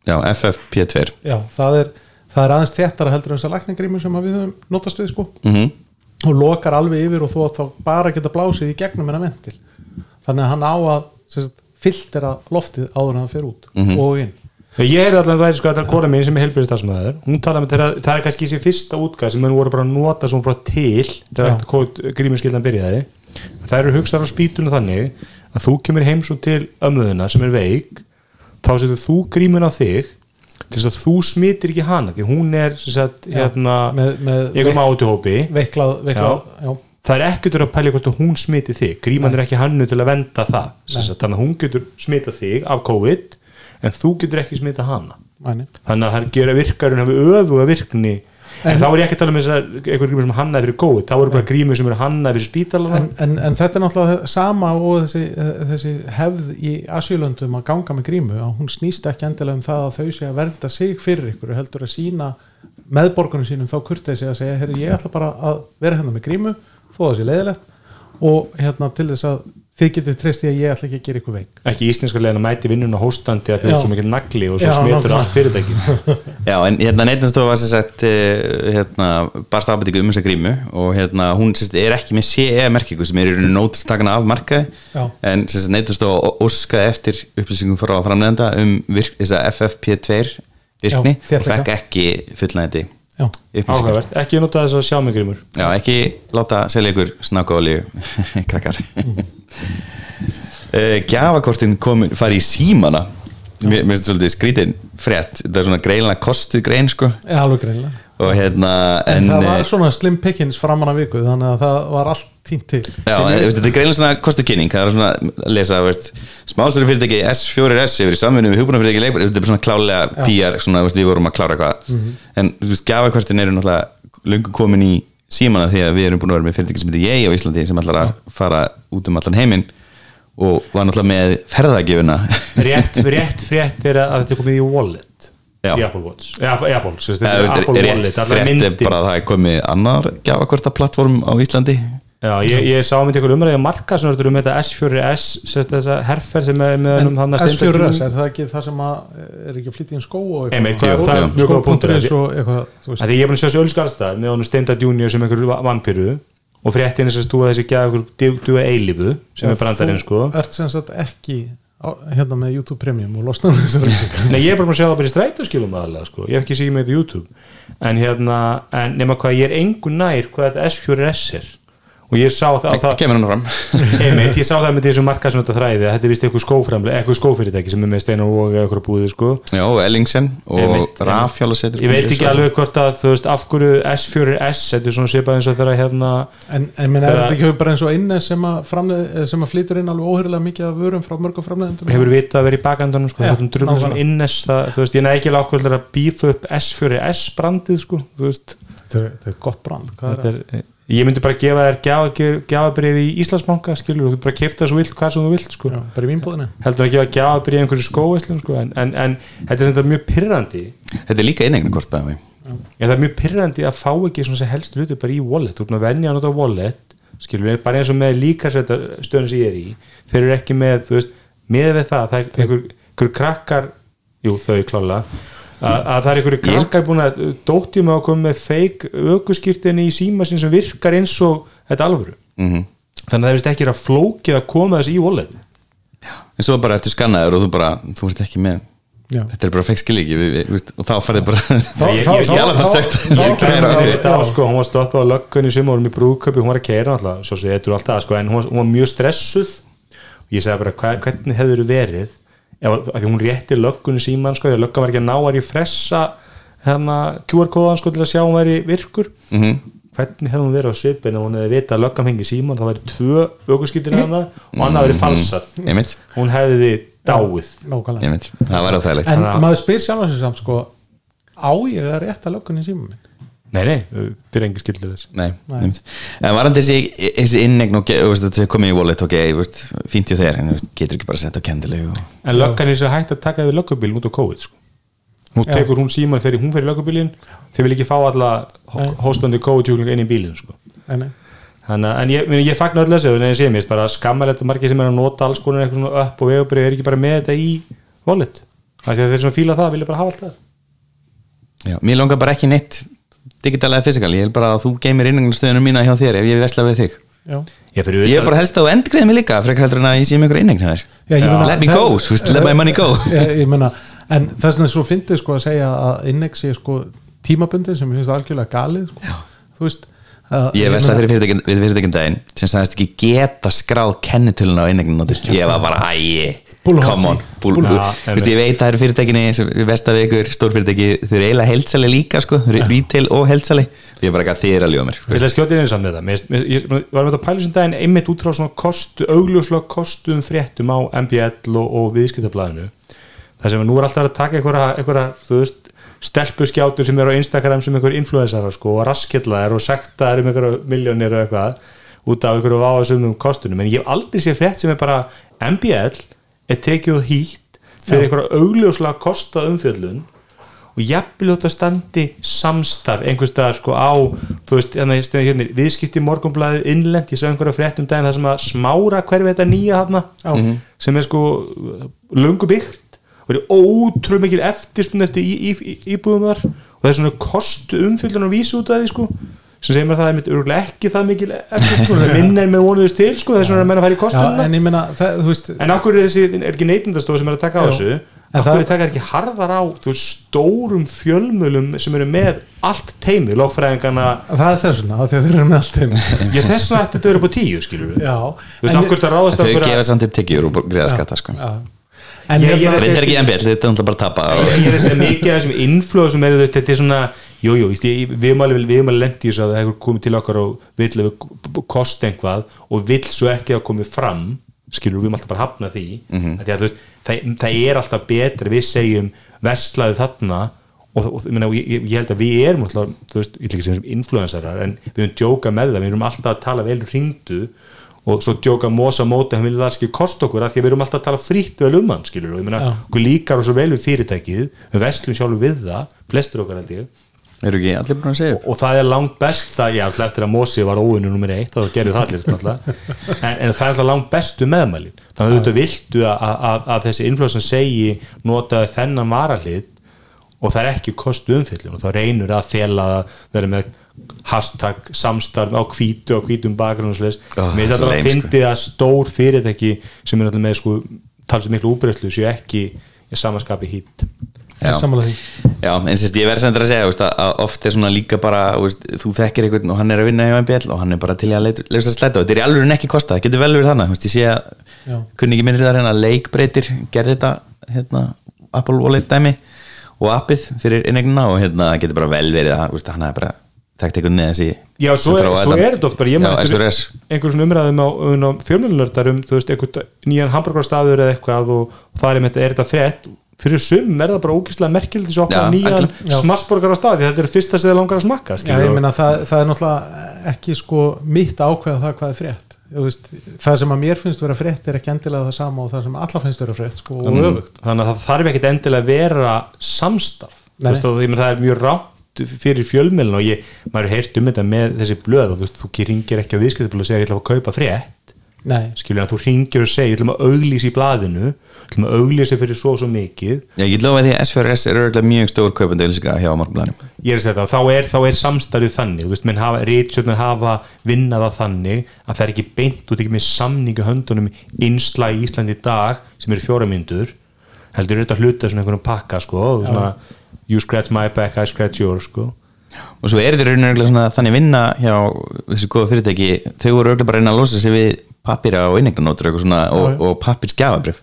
Já, FFP2 já, það er, það er aðeins þéttara heldur en þessar lækningrímur sem að við höfum notast við sko. Mm og lokar alveg yfir og þú átt þá bara geta blásið í gegnum hennar ventil. Þannig að hann á að filtera loftið áður en hann fer út og inn. Ég heyrði allan væri sko að það er kona mín sem er helbyrðistasmaður hún talaði með þeirra, það er kannski þessi fyrsta útgæð sem henn voru bara að nota svona bara til þegar grímuskildan byrjaði. Það eru hugsaðar á spýtunum þannig að þú kemur heim svo til ömmuðina sem er veik þá setur þú grímun á þig til þess að þú smitir ekki hana því hún er sagt, hérna, með- með einhverjum já. það er ekkert að pæla hvort að hún smiti þig. Gríman er ekki hannu til að venda það sagt, þannig að hún getur smitað þig af COVID en þú getur ekki smitað hana. Mæni. þannig að það gera virkarinn hafi öfuga virkni en, En- þá er ég ekki að tala um þessar einhver grímur sem hannaði fyrir COVID. Þá eru bara grímur sem eru hannaði fyrir spítalana en, en, en þetta er náttúrulega sama og þessi, þessi hefð í Asjölöndum að ganga með grímu að hún snýst ekki endilega um það að þau sé að vernda sig fyrir ykkur heldur að sína meðborgunum sínum þá kurtið sig að segja ég ætla bara að vera hérna með grímu þó það sé leiðilegt og hérna til þess að þið getið treyst í að ég ætla ekki að gera ykkur veik. Ekki íslenska legin að mæti vinnuna hóstandi að Já. er svo mikið nagli og svo Já, smitur allt fyrirtæki. Já, en hérna neytinstofa var sem sagt uh, hérna, barst ábætingu um þessa grímu og hérna hún sem sagt, er ekki með CE-merkingu sem er í rauninu nótastakana af markaði. Já. en sem sagt neytinstofa óskaði eftir upplýsingum frá framlegenda um virk, þessa FFP2 virkni Já, og fekk ekki upplýsingar. Áhugavert, ekki nota þess að sjá mig grímur. Já, ekki láta selja ykkur snakkóli *laughs* krakkar uh, Gjafakortin fari í símana. Mér finnst þetta svolítið skrítin frétt. Þetta er svona greinlega kostuð grein sko. Og hérna en, en, það eh, var svona slim pickings framan af viku þannig að það var allt tínt til. Já, en, veist, þetta er greinlega svona kostuð kynning. Það er svona að lesa smástöru fyrirtæki S4S yfir í samvinnu við hugbúna fyrirtæki leikbar, þetta er svona klálega PR, svona veist, við vorum að klára eitthvað. En þú veist, gjafakortin eru náttúrulega löngu komin í símana því að við erum búin að vera með fyrirtæki sem heitir Ég á Íslandi sem ætlar að fara út um allan heiminn og var náttúrulega með ferðagjöfuna rétt, rétt frétt er að þetta er komið í wallet. Já. í Apple Watch. Ja, Apple, Apple rétt Wallet frétt er bara að það er komið annar gjafakorta plattform á Íslandi Já, ég, ég sá myndi ykkur umræði að marka sem verður um þetta S4S sérst þessa herfer sem er með um hann S4S, er það ekki það sem að er ekki að flytja inn skó og eitthvað? það er er mjög góða punktur. Því ég er búin að sjá þessu ölskarstað með honum Steinda Junior sem einhver vampíru og fréttin þess að stúa þessi gæða ykkur duga eilífu sem er brandarinn sko. þú ert sem sagt ekki hérna með YouTube Premium og þessar reynsing *laughs* Nei, ég er bara að sjá það bara í strætaskilum aðalega sko, ég hef ekki síðan með þetta YouTube. En hérna, en nema hvað ég er engu nær hvað þetta S4S er og ég sá það, það kemur hann fram *laughs* einmitt, ég sá það með þessu markasnóta þræði þetta er vist eitthvað skóframlega, eitthvað skófyrirtæki sem er með steina og eitthvað búið sko. já, Ellingsen og Rafhjálasetur ég veit ekki alveg hvort að þú veist af hverju S4S, þetta er svona svipað eins og þeirra hérna En, en minn, er þetta ekki bara eins og inni sem að, framleið, sem að flytur inn alveg óhyrlega mikið af vörum frá mörgum framleiðendum? Hefur vitað að vera í bakandunum sko, er það, þú veist, ég næ ekki alveg ákveður að bífa upp S4S brandið þú veist Þetta þetta gott brand hvað þetta ég myndi bara gefa þér gjafabrif í Íslandsbanka, skilur, þú getur bara kifta svo vilt hvað sem þú vilt, sko. Já, bara í vínbúðinu heldur að gefa gjafabrif í einhverju skóveslum, sko en, en, en þetta er sem þetta mjög pyrrandi þetta er líka innegna hvort bæði en það er mjög pyrrandi að fá ekki svona sem helst hluti bara í wallet, þú erum að venja að nota wallet skilur bara eins og með líka stöðun sem ég er í, þeir eru ekki með þú veist, með við það, það er einhver, einhver krakkar, jú þau klála að, að það er einhverju krakkar búin að dóttjum að koma með feik ökuskýrtinni í síma sem virkar eins og þetta alvöru. Mm þannig að það er vist ekki að flókið að koma þess í wallet. En svo bara ertu skannaður og þú bara þú ert ekki með. Já. þetta er bara fekk skilíki og þá farið bara *laughs* Ég- ég- ég alveg það sagt sko, hún var stoppað á löggunni sem vorum í brúðköpi, hún var að keira alltaf, sko, en hún var, mjög stressuð. Og ég sagði bara, hvernig hefur verið að því hún rétti löggunni síman, sko, því að löggan var ekki að ná að refressa hérna QR-kóðan, sko, til að sjá hún væri virkur? Mhm. hvernig hefði hún verið á svipin ef hún hefði vitað að löggan hengi síman, það væri tvö ökuskýttir hana og annað Mhm. verið falsað. Einmitt, hún hefði dáið. Nákvæmlega. Einmitt, það var áþægilegt En maður spyr sjálf þessu samt sko Á ég að rétta löggunni í síma minn nei, nei, þetta er engin skildur þess Nei, einmitt. en varandi þessi, þessi innegn og komið í wallet ok, veist, fínt í þér en veist, getur ekki bara að setja á kendilegu og... En löggan er svo hægt að taka yfir löggubílinn út á COVID sko. Nú Já. tekur hún síman fyrir, hún fyrir löggubílinn þeir vil ekki fá alla Nei. hóstandi COVID-sjúkling inn í bílinn sko. Nei, nei. Þannig að, en ég, ég fagnar öll þessu en ég sé mér, bara skammalegt margir sem er að nota alls konar eitthvað svona upp og vegubrið er ekki bara með þetta í wallet Af því að þeir sem fíla það vilja bara hafa allt það Já, mér langar bara ekki neitt digital eða physical, ég vil bara að þú geymir innegnarstöðunum mína hjá þér ef ég vesla við þig. Já. Ég, fyrir ég er bara helst að þú endgreið mig líka frekar heldur en að ég sé Já, ég meina- let me það- go, veist, let my money go. Ég, ég meina, en það er svona svo fyndið sko að segja að innex sé sko tímabundið sem ég finnst algjörlega galið sko. þú veist ég vesla meina- fyrir fyrirtækin, við fyrirtækjum daginn sem sagðist ekki geta skráð kennitöluna á innegnin ég var bara, Vist, ég veit að það eru fyrirtækinni ykkur, stórfyrirtæki þau eru eiginlega heilsali líka, sko, þau eru retail og heilsali ég er bara ekki að að ljóða mér Ég inn eins saman með það. Ég var með þetta að pæla sem daginn einmitt út frá svona kostu, augljóslega kostum fréttum á MBL og, viðskiptablaðinu. Það sem nú er alltaf að taka einhverja þú veist, stelpuskjátur sem eru á Instagram sem einhver influensarar sko og raskjallaðar og sektaðar um einhverja miljónir og eitthvað út af einhverju váðasumum kostunum. En ég hef aldrei séð frétt sem er bara MBL er tekið hýtt fyrir einhverja augljóslega kosta umfjöllun og jafnvel þetta standi samstarf einhvers staðar sko á veist, hérna, hérna, viðskipti morgunblæði innlend, ég sá einhverja frétt um daginn það sem að smára hverfi þetta nýja hana Já. sem er sko lungu er ótrúlega mikil eftirspun eftir í, í, íbúðum þar. Og það er svona kostu umfyllunar að vísa út af því sko sem segir mér að það er mitt örgulega ekki það mikil eftirspun það minna en með vonuðist til sko þess vegna er menna að fara í kostununa en ég meina, það, þú veist En akkur er þessi, er ekki neytindastof sem er að taka á Já. þessu? Akkur það- er taka ekki harðar á þú veist, stórum fjölmölum sem eru með allt teimi, lofræðingana það er þess vegna, af því að þeir eru með allt heim ég þess vegna ætti þetta verið upp á tíu, skilur við Já, Þú veist, akkur þetta ráðast þau að gefa fyrir samt upp tekjur og greiða skatta, sko. Já. Ég- ég- reyndar ekki MBL, þetta er náttúrulega bara að tapa. Ég ég er að segja mikið af þessum inflóð sem eru, þú veist, þetta er svona Jú, jú, víst, ég, við erum alveg, við erum alveg lendi í þessu að það hefur komið til okkar og vill að kosti einhvað og vill svo ekki að komið fram skilur við erum alltaf bara að hafna því. Að því að, veist, það, það er alltaf betra við segjum vestlaðu þarna og, og, og ég, ég held að við erum alltaf, þú veist, ég ætla ekki að segja sem influensarar en við erum djóka með það, við erum alltaf að tala vel hringdu og svo djóka mosa móti, hann vil það ekki kosta okkur að því að við erum alltaf að tala frítt vel um hann skilur við, ég meina, okkur líkar og svo vel við fyrirtækið, við vestlum sjálfur við það flestur okkar held ég. Eru ekki allir búin að segja upp? Og það er langt besta, já, alltaf eftir að Mosi var óinu nummer eitt, þá gerði það allir náttúrulega. en, en það er alltaf langt bestu meðmælin. Þannig að auðvitað viltu að, að, að þessi influensan segi notaðu þennan varahlið og það er ekki kostu umfyllun og þá reynur að að hashtag samstarf á hvítu og hvítum bakgrunn og slis Ó, mér það er finnst þetta að sko. fyndi að stór fyrirtæki sem er alltaf með sko talsið miklu úbreyðslu séu ekki er sammála því Já, en sérst, ég verði sem þetta að segja þú veist, að, að oft er svona líka bara þú, veist, þú þekkir einhvern og hann er að vinna hjá MBL og hann er bara til að leysa að slæta og þetta er í alveg ekki kosta, það getur vel verið þannig þú veist, ég sé Já. að kunni ekki minnir það hérna leikbreytir gerði þetta hérna, Apple Wallet dæmi og appið fyrir innegnina og hérna það getur bara vel verið að hann er bara þekkt einhvern neð þessi Já, svo er, svo þetta. er þetta oft bara ég Já, man eftir SRS. einhver svona umræðum á, á fjölmjölunlördar um þú veist, einhvern nýjan hamburgarstaður eða eitthvað og, það er, með, er þetta frétt fyrir sum er það bara ógeðslega merkilegt þess að opna nýjan algjörlega. Já. smassborgar á staði þetta er fyrsta sem þið langar að smakka Já, meina, það, það er náttúrulega ekki sko mitt að ákveða það hvað er frétt Þú veist, það sem að mér finnst vera frétt er ekki endilega það sama og það sem alla finnst vera frétt sko, og Mm. öfugt þannig að það þarf ekkit endilega að vera samstarf Nei. Þú veist, og, ég meina, það er mjög rátt fyrir fjölmjölun og ég, maður heyrt um þetta með þessi blöð og þú þú ringir ekki á viðskiptablöð og segir ég ætla að kaupa frétt. Nei, skilur að þú ringir og segir, ég ætlum að auglýsa í blaðinu ég ætlum að auglýsa fyrir svo svo mikið. Já, ég get lofa því að SFRS er örgulega mjög stór kaupandi auðlýsinga hjá morgunblæðinum ég er að segja það, þá er, þá er samstarfið þannig þú veist, menn hafa, rítstjórnir hafa vinnaða þannig að það er ekki beint út ekki með samningu höndunum einsla í Íslandi í dag sem eru fjóra myndur heldur þetta hluta svona einhvern pakka sko, og svona, you scratch my back, I scratch yours sko. og svo er þetta þannig vinna hjá þessi góða fyrirtæki þau voru örgulega bara að reyna að losa sig við pappira og innegnanótur og, og, og pappirs gjafabrif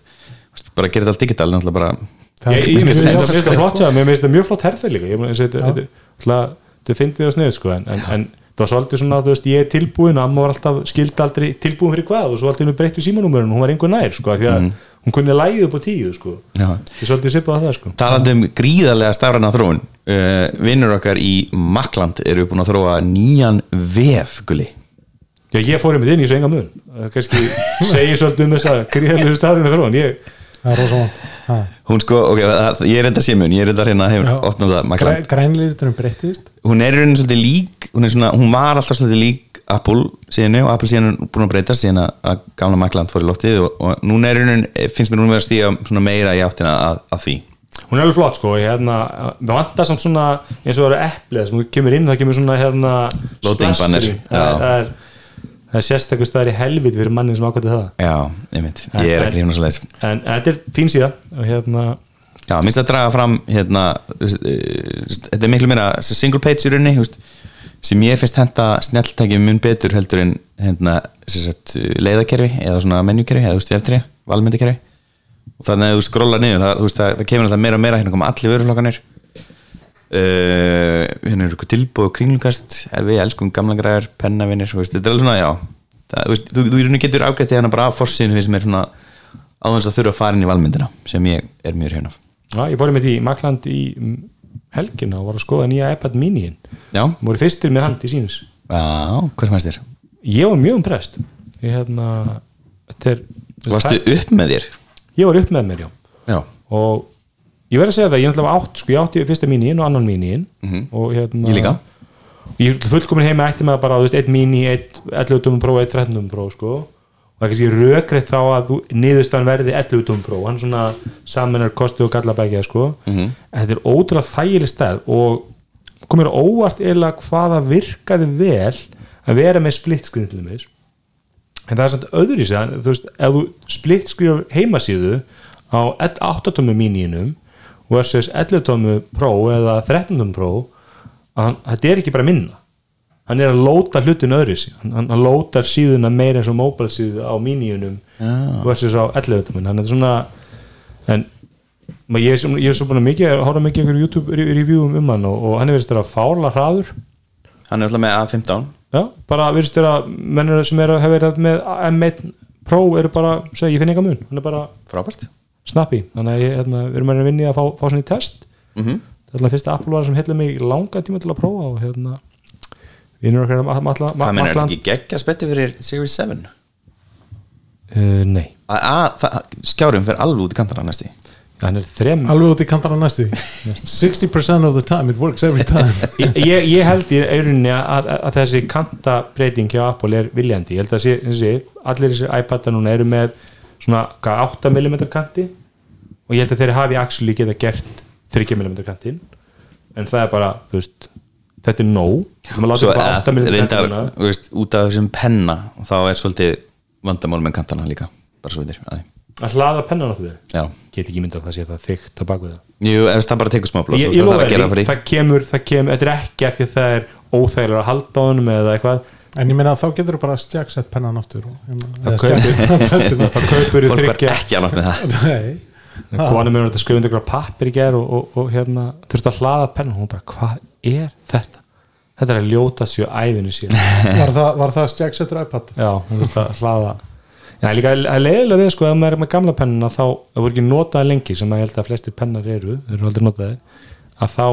bara gera þetta allt digital náttúrulega bara það ég, finnst þetta flott mér finnst þetta mjög flott herfið líka. Þetta þetta- þetta- þetta finnst þið á snið sko, en, en, en það var svolítið svona þú veist, ég er tilbúin, amma var alltaf skildi aldrei tilbúin fyrir hvað og svo alltaf breyttu símanúmerun hún var einhver nær, sko, af því að hún kunni lægið upp á tíu, sko, já. ég svolítið sipað á það, sko. Talandi um gríðarlega stafræna þróun uh, vinnur okkar í Makland eru búin að þróa nýjan vef gulli. Já, ég fór einmitt inn í Það kannski *laughs* segir svolítið um þess að gríðarlegu stafrinu þróun ég, það er rosa vant Ha. hún sko, ok, það, ég er enda sémun ég er enda hérna hefur opnað það Græ- Makland grænlíturinn breyttist. Hún er í rauninni svolítið lík hún, er svona, hún var alltaf svolítið lík Apple síðan og Apple síðan er búin að breyta síðan að, gamla Makland fór í loftið og, og núna er í rauninni, finnst mér núna vera að stíga svona meira í áttina að, að því Hún er alveg flott, sko ég, hérna, Það vantar samt svona eins og það eru eplið sem kemur inn, það kemur svona hérna, Loading splash banner, screen. já. það, er, það er sérstakur staðar í helvit fyrir mannin sem ákvæmdi það já, einmitt, ég er ekki hrifna svo leiðis En en þetta er fín síða og hérna Já, minnst að draga fram hérna, eh, þetta er miklu meira single page í rauninni veist, sem ég finnst henda snjalltækjum mun betur heldur en hérna, sem sagt, leiðakerfi eða svona menjukerfi eða þú veist, veftri, valmyndakerfi. Og þannig að þú skrólar niður það, þú veist, það, það kemur alltaf meira og meira hérna koma allir vöruflokkanir uh, hérna er eitthvað tilbúð og kringlugast er við elskum gamla þú veist, þetta er alveg svona, já. Það, þú, veist, þú, þú rauninni getur ágættið hérna bara af forsinu sem er svona áðans að þurfa að fara inn í valmyndina sem ég er mjög hérna Já, ég fór einmitt í Makland í helgina og var að skoða nýja iPad mini-in voru fyrstir með hand í síns Já, hvað fannst þér? Ég var mjög umprest hérna Varstu upp með þér? Ég var upp með mér, já Já, og ég verð að segja það, ég náttúrulega átt sko, ég átti fyrsta míníin og annan míníin og hérna. Ég líka. ég fullkomin heima ætti með bara, þú veist, eitt míní, eitt 11 tómum próf, eitt 13 tómum próf sko. Og kannski rökreitt þá að þú, niðurstaðan verði 11 tómum próf hann svona saminar kosti og gallabækja sko. Mhm. en þetta er ótrúlega þægileg stærð og komir óvart eða hvaða virkaði vel að vera með split screen til þess en það er samt öðru í sig þú veist, ef þú splitt skrifar heimasíðu á 8 tómu mínínum versus 11 tómu Pro eða 13 tómu Pro að hann, þetta er ekki bara minna hann er að lóta hlutin öðru sig hann, hann, lótar síðuna meira eins og mobile síðu á mínínum versus á 11 tómu hann er svona en ég er, ég er svo búin að mikið að hóra mikið einhverju YouTube re- reviewum um hann og, og hann er verið að fála hraður. Hann er alltaf með A15 Já, bara þér að mennur sem er að hafa verið með M1 Pro eru bara, segja, ég finn eitthvað mun. Hann er bara Frábært. snappi þannig að hérna, við erum að vinni að fá, fá svona í test. Mm þetta er alltaf fyrsta Apple vara sem hefði mig langa tíma til að prófa og hérna vinnur okkar um alla Það menn er þetta ekki geggja spetti fyrir Series 7 uh, Nei, A, a, það, Skjárum fyrir alveg út í kantana er þrem alveg út í kantana næstu því 60% of the time, it works every time. *laughs* Ég, ég, held í auðvunni að, að, þessi kantabreiting hjá Apple er viljandi, ég held að sé, sé allir þessi iPad núna eru með svona hvað, 8mm kanti? Og ég held að þeir hafi actually geta gert 30mm kantin en það er bara, þú veist þetta er nóg. Við Svo 8mm reyndar þú veist, út af þessum penna og þá er svolítið vandamál með kantana líka. Bara svo veitir að því að hlaða pennan á því já. Get ekki myndað að það sé það þykkt á baku það. Jú, ef það bara tekur smá blóð það kemur, það kemur þetta er ekki af því að það er óþægilega að halda á honum eða eitthvað. En ég meina að þá getur þú bara stjagsett pennan aftur og, eða kaupir- stjagsett það kaupur í fólk var ekki annars með það. *laughs* Nei. Konum er að skrifa undir ykkur pappir í ger og, og, og hérna þurfti að hlaða pennan og hún bara, hvað er þetta? Þetta er að ljóta sér æfinu síðan. *laughs* Var það, var það stjagsettur iPad? Já, hún þurfti að hlaða. Já, líka að leiðilega við sko, ef maður er með gamla pennuna þá, það voru ekki notaði lengi sem að ég held að flestir pennar eru, þeir eru aldrei notaði að þá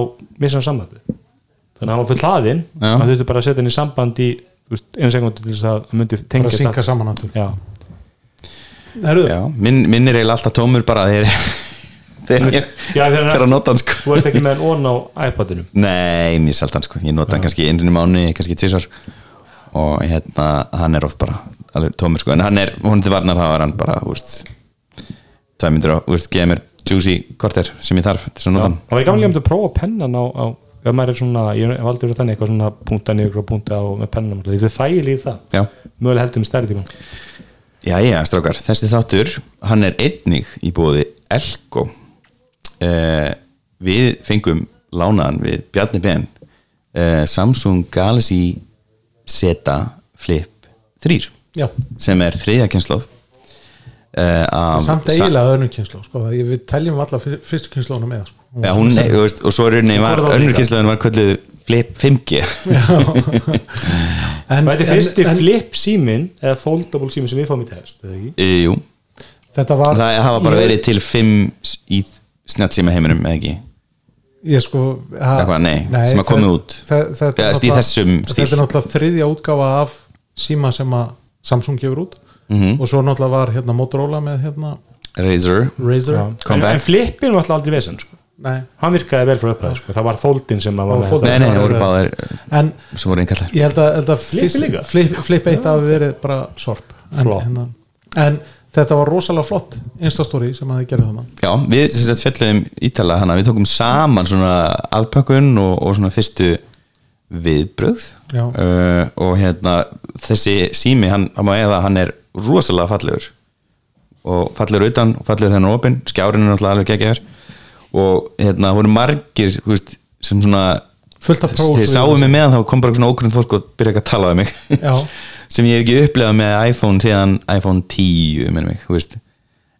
missa hann sambandi þannig að hann var full hlaðinn Já. að þurfti bara að setja hann í samband í þú veist, einu sekundu til þess að hann myndi bara tengja að synka saman aftur Já, Herru, Já, minn, minn er eiginlega alltaf tómur bara þegar þegar ég fer að nota hann sko. þú ert ekki með hann ón á iPadinu? Nei, mjög seldan sko, ég nota hann kannski einu mánu, kannski tvisar og hérna, hann er oft bara alveg tómur sko, en hann er, hún til varnar þá er hann bara, úrst tvað myndir og, úrst, geða mér juicy korter sem ég þarf þess að nota hann. Það var gamlega um að prófa pennan á, á ef maður er svona, ég hef aldrei verið þannig eitthvað svona punta niður og punta á með pennan þetta er þægilega í það, Já, mögulega heldur um stærri tíma. Já, já, strákar, þessi þáttur hann er einnig í búið Elko eh, við fengum lánaðan við Bjarni Ben eh, Samsung Galaxy Z Flip 3 já, sem er þriðja kynnslóð af, samt eiginlega önnur kynslu sko, við teljum alla fyr- fyrstu kynslóna með sko. Ja, hún, þú veist, og svo er önnur líka. kynnslóðin var kvölduð Flip 5G en, Og þetta er fyrsti en, flip símin eða foldable símin sem við fáum í test e, Jú, þetta var það hafa bara ég- verið til 5 í snjáttsíma heiminum, eða ekki ég sko ha, Eitthvað, nei, sem að komið út. það, það, Eða, þetta, í þessum stíl. þetta er náttúrulega þriðja útgáfa af síma sem að Samsung gefur út Mhm. og svo náttúrulega var hérna Motorola með hérna Razer Razer En, en flipin var alltaf aldrei vesen sko. nei, hann virkaði vel frá upphæð sko. það var foldin sem að. Nei, nei, það voru báðir en sem voru einkallar ég held að, held að fyrst- líka? flip, flip 1 hafi verið bara sorp en, hérna, en þetta var rosalega flott instastory sem að þið gerðu þannig Já, við sagt fjalluðum ítala hana, við tókum saman svona afpökkun og, og svona fyrstu viðbröð uh, og hérna þessi sími, hann, eða hann er rosalega fallegur. Og fallegur utan og fallegur þennan opinn. Skjárin er náttúrulega alveg geggjaður og hérna voru margir veist, sem svona þeir við sáu þessu. mig meðan þá kom bara svona ógrunn fólk og byrja ekki að tala um mig. Já. *laughs* sem ég hef ekki upplegað með iPhone síðan iPhone 10 minnum mig, þú veist.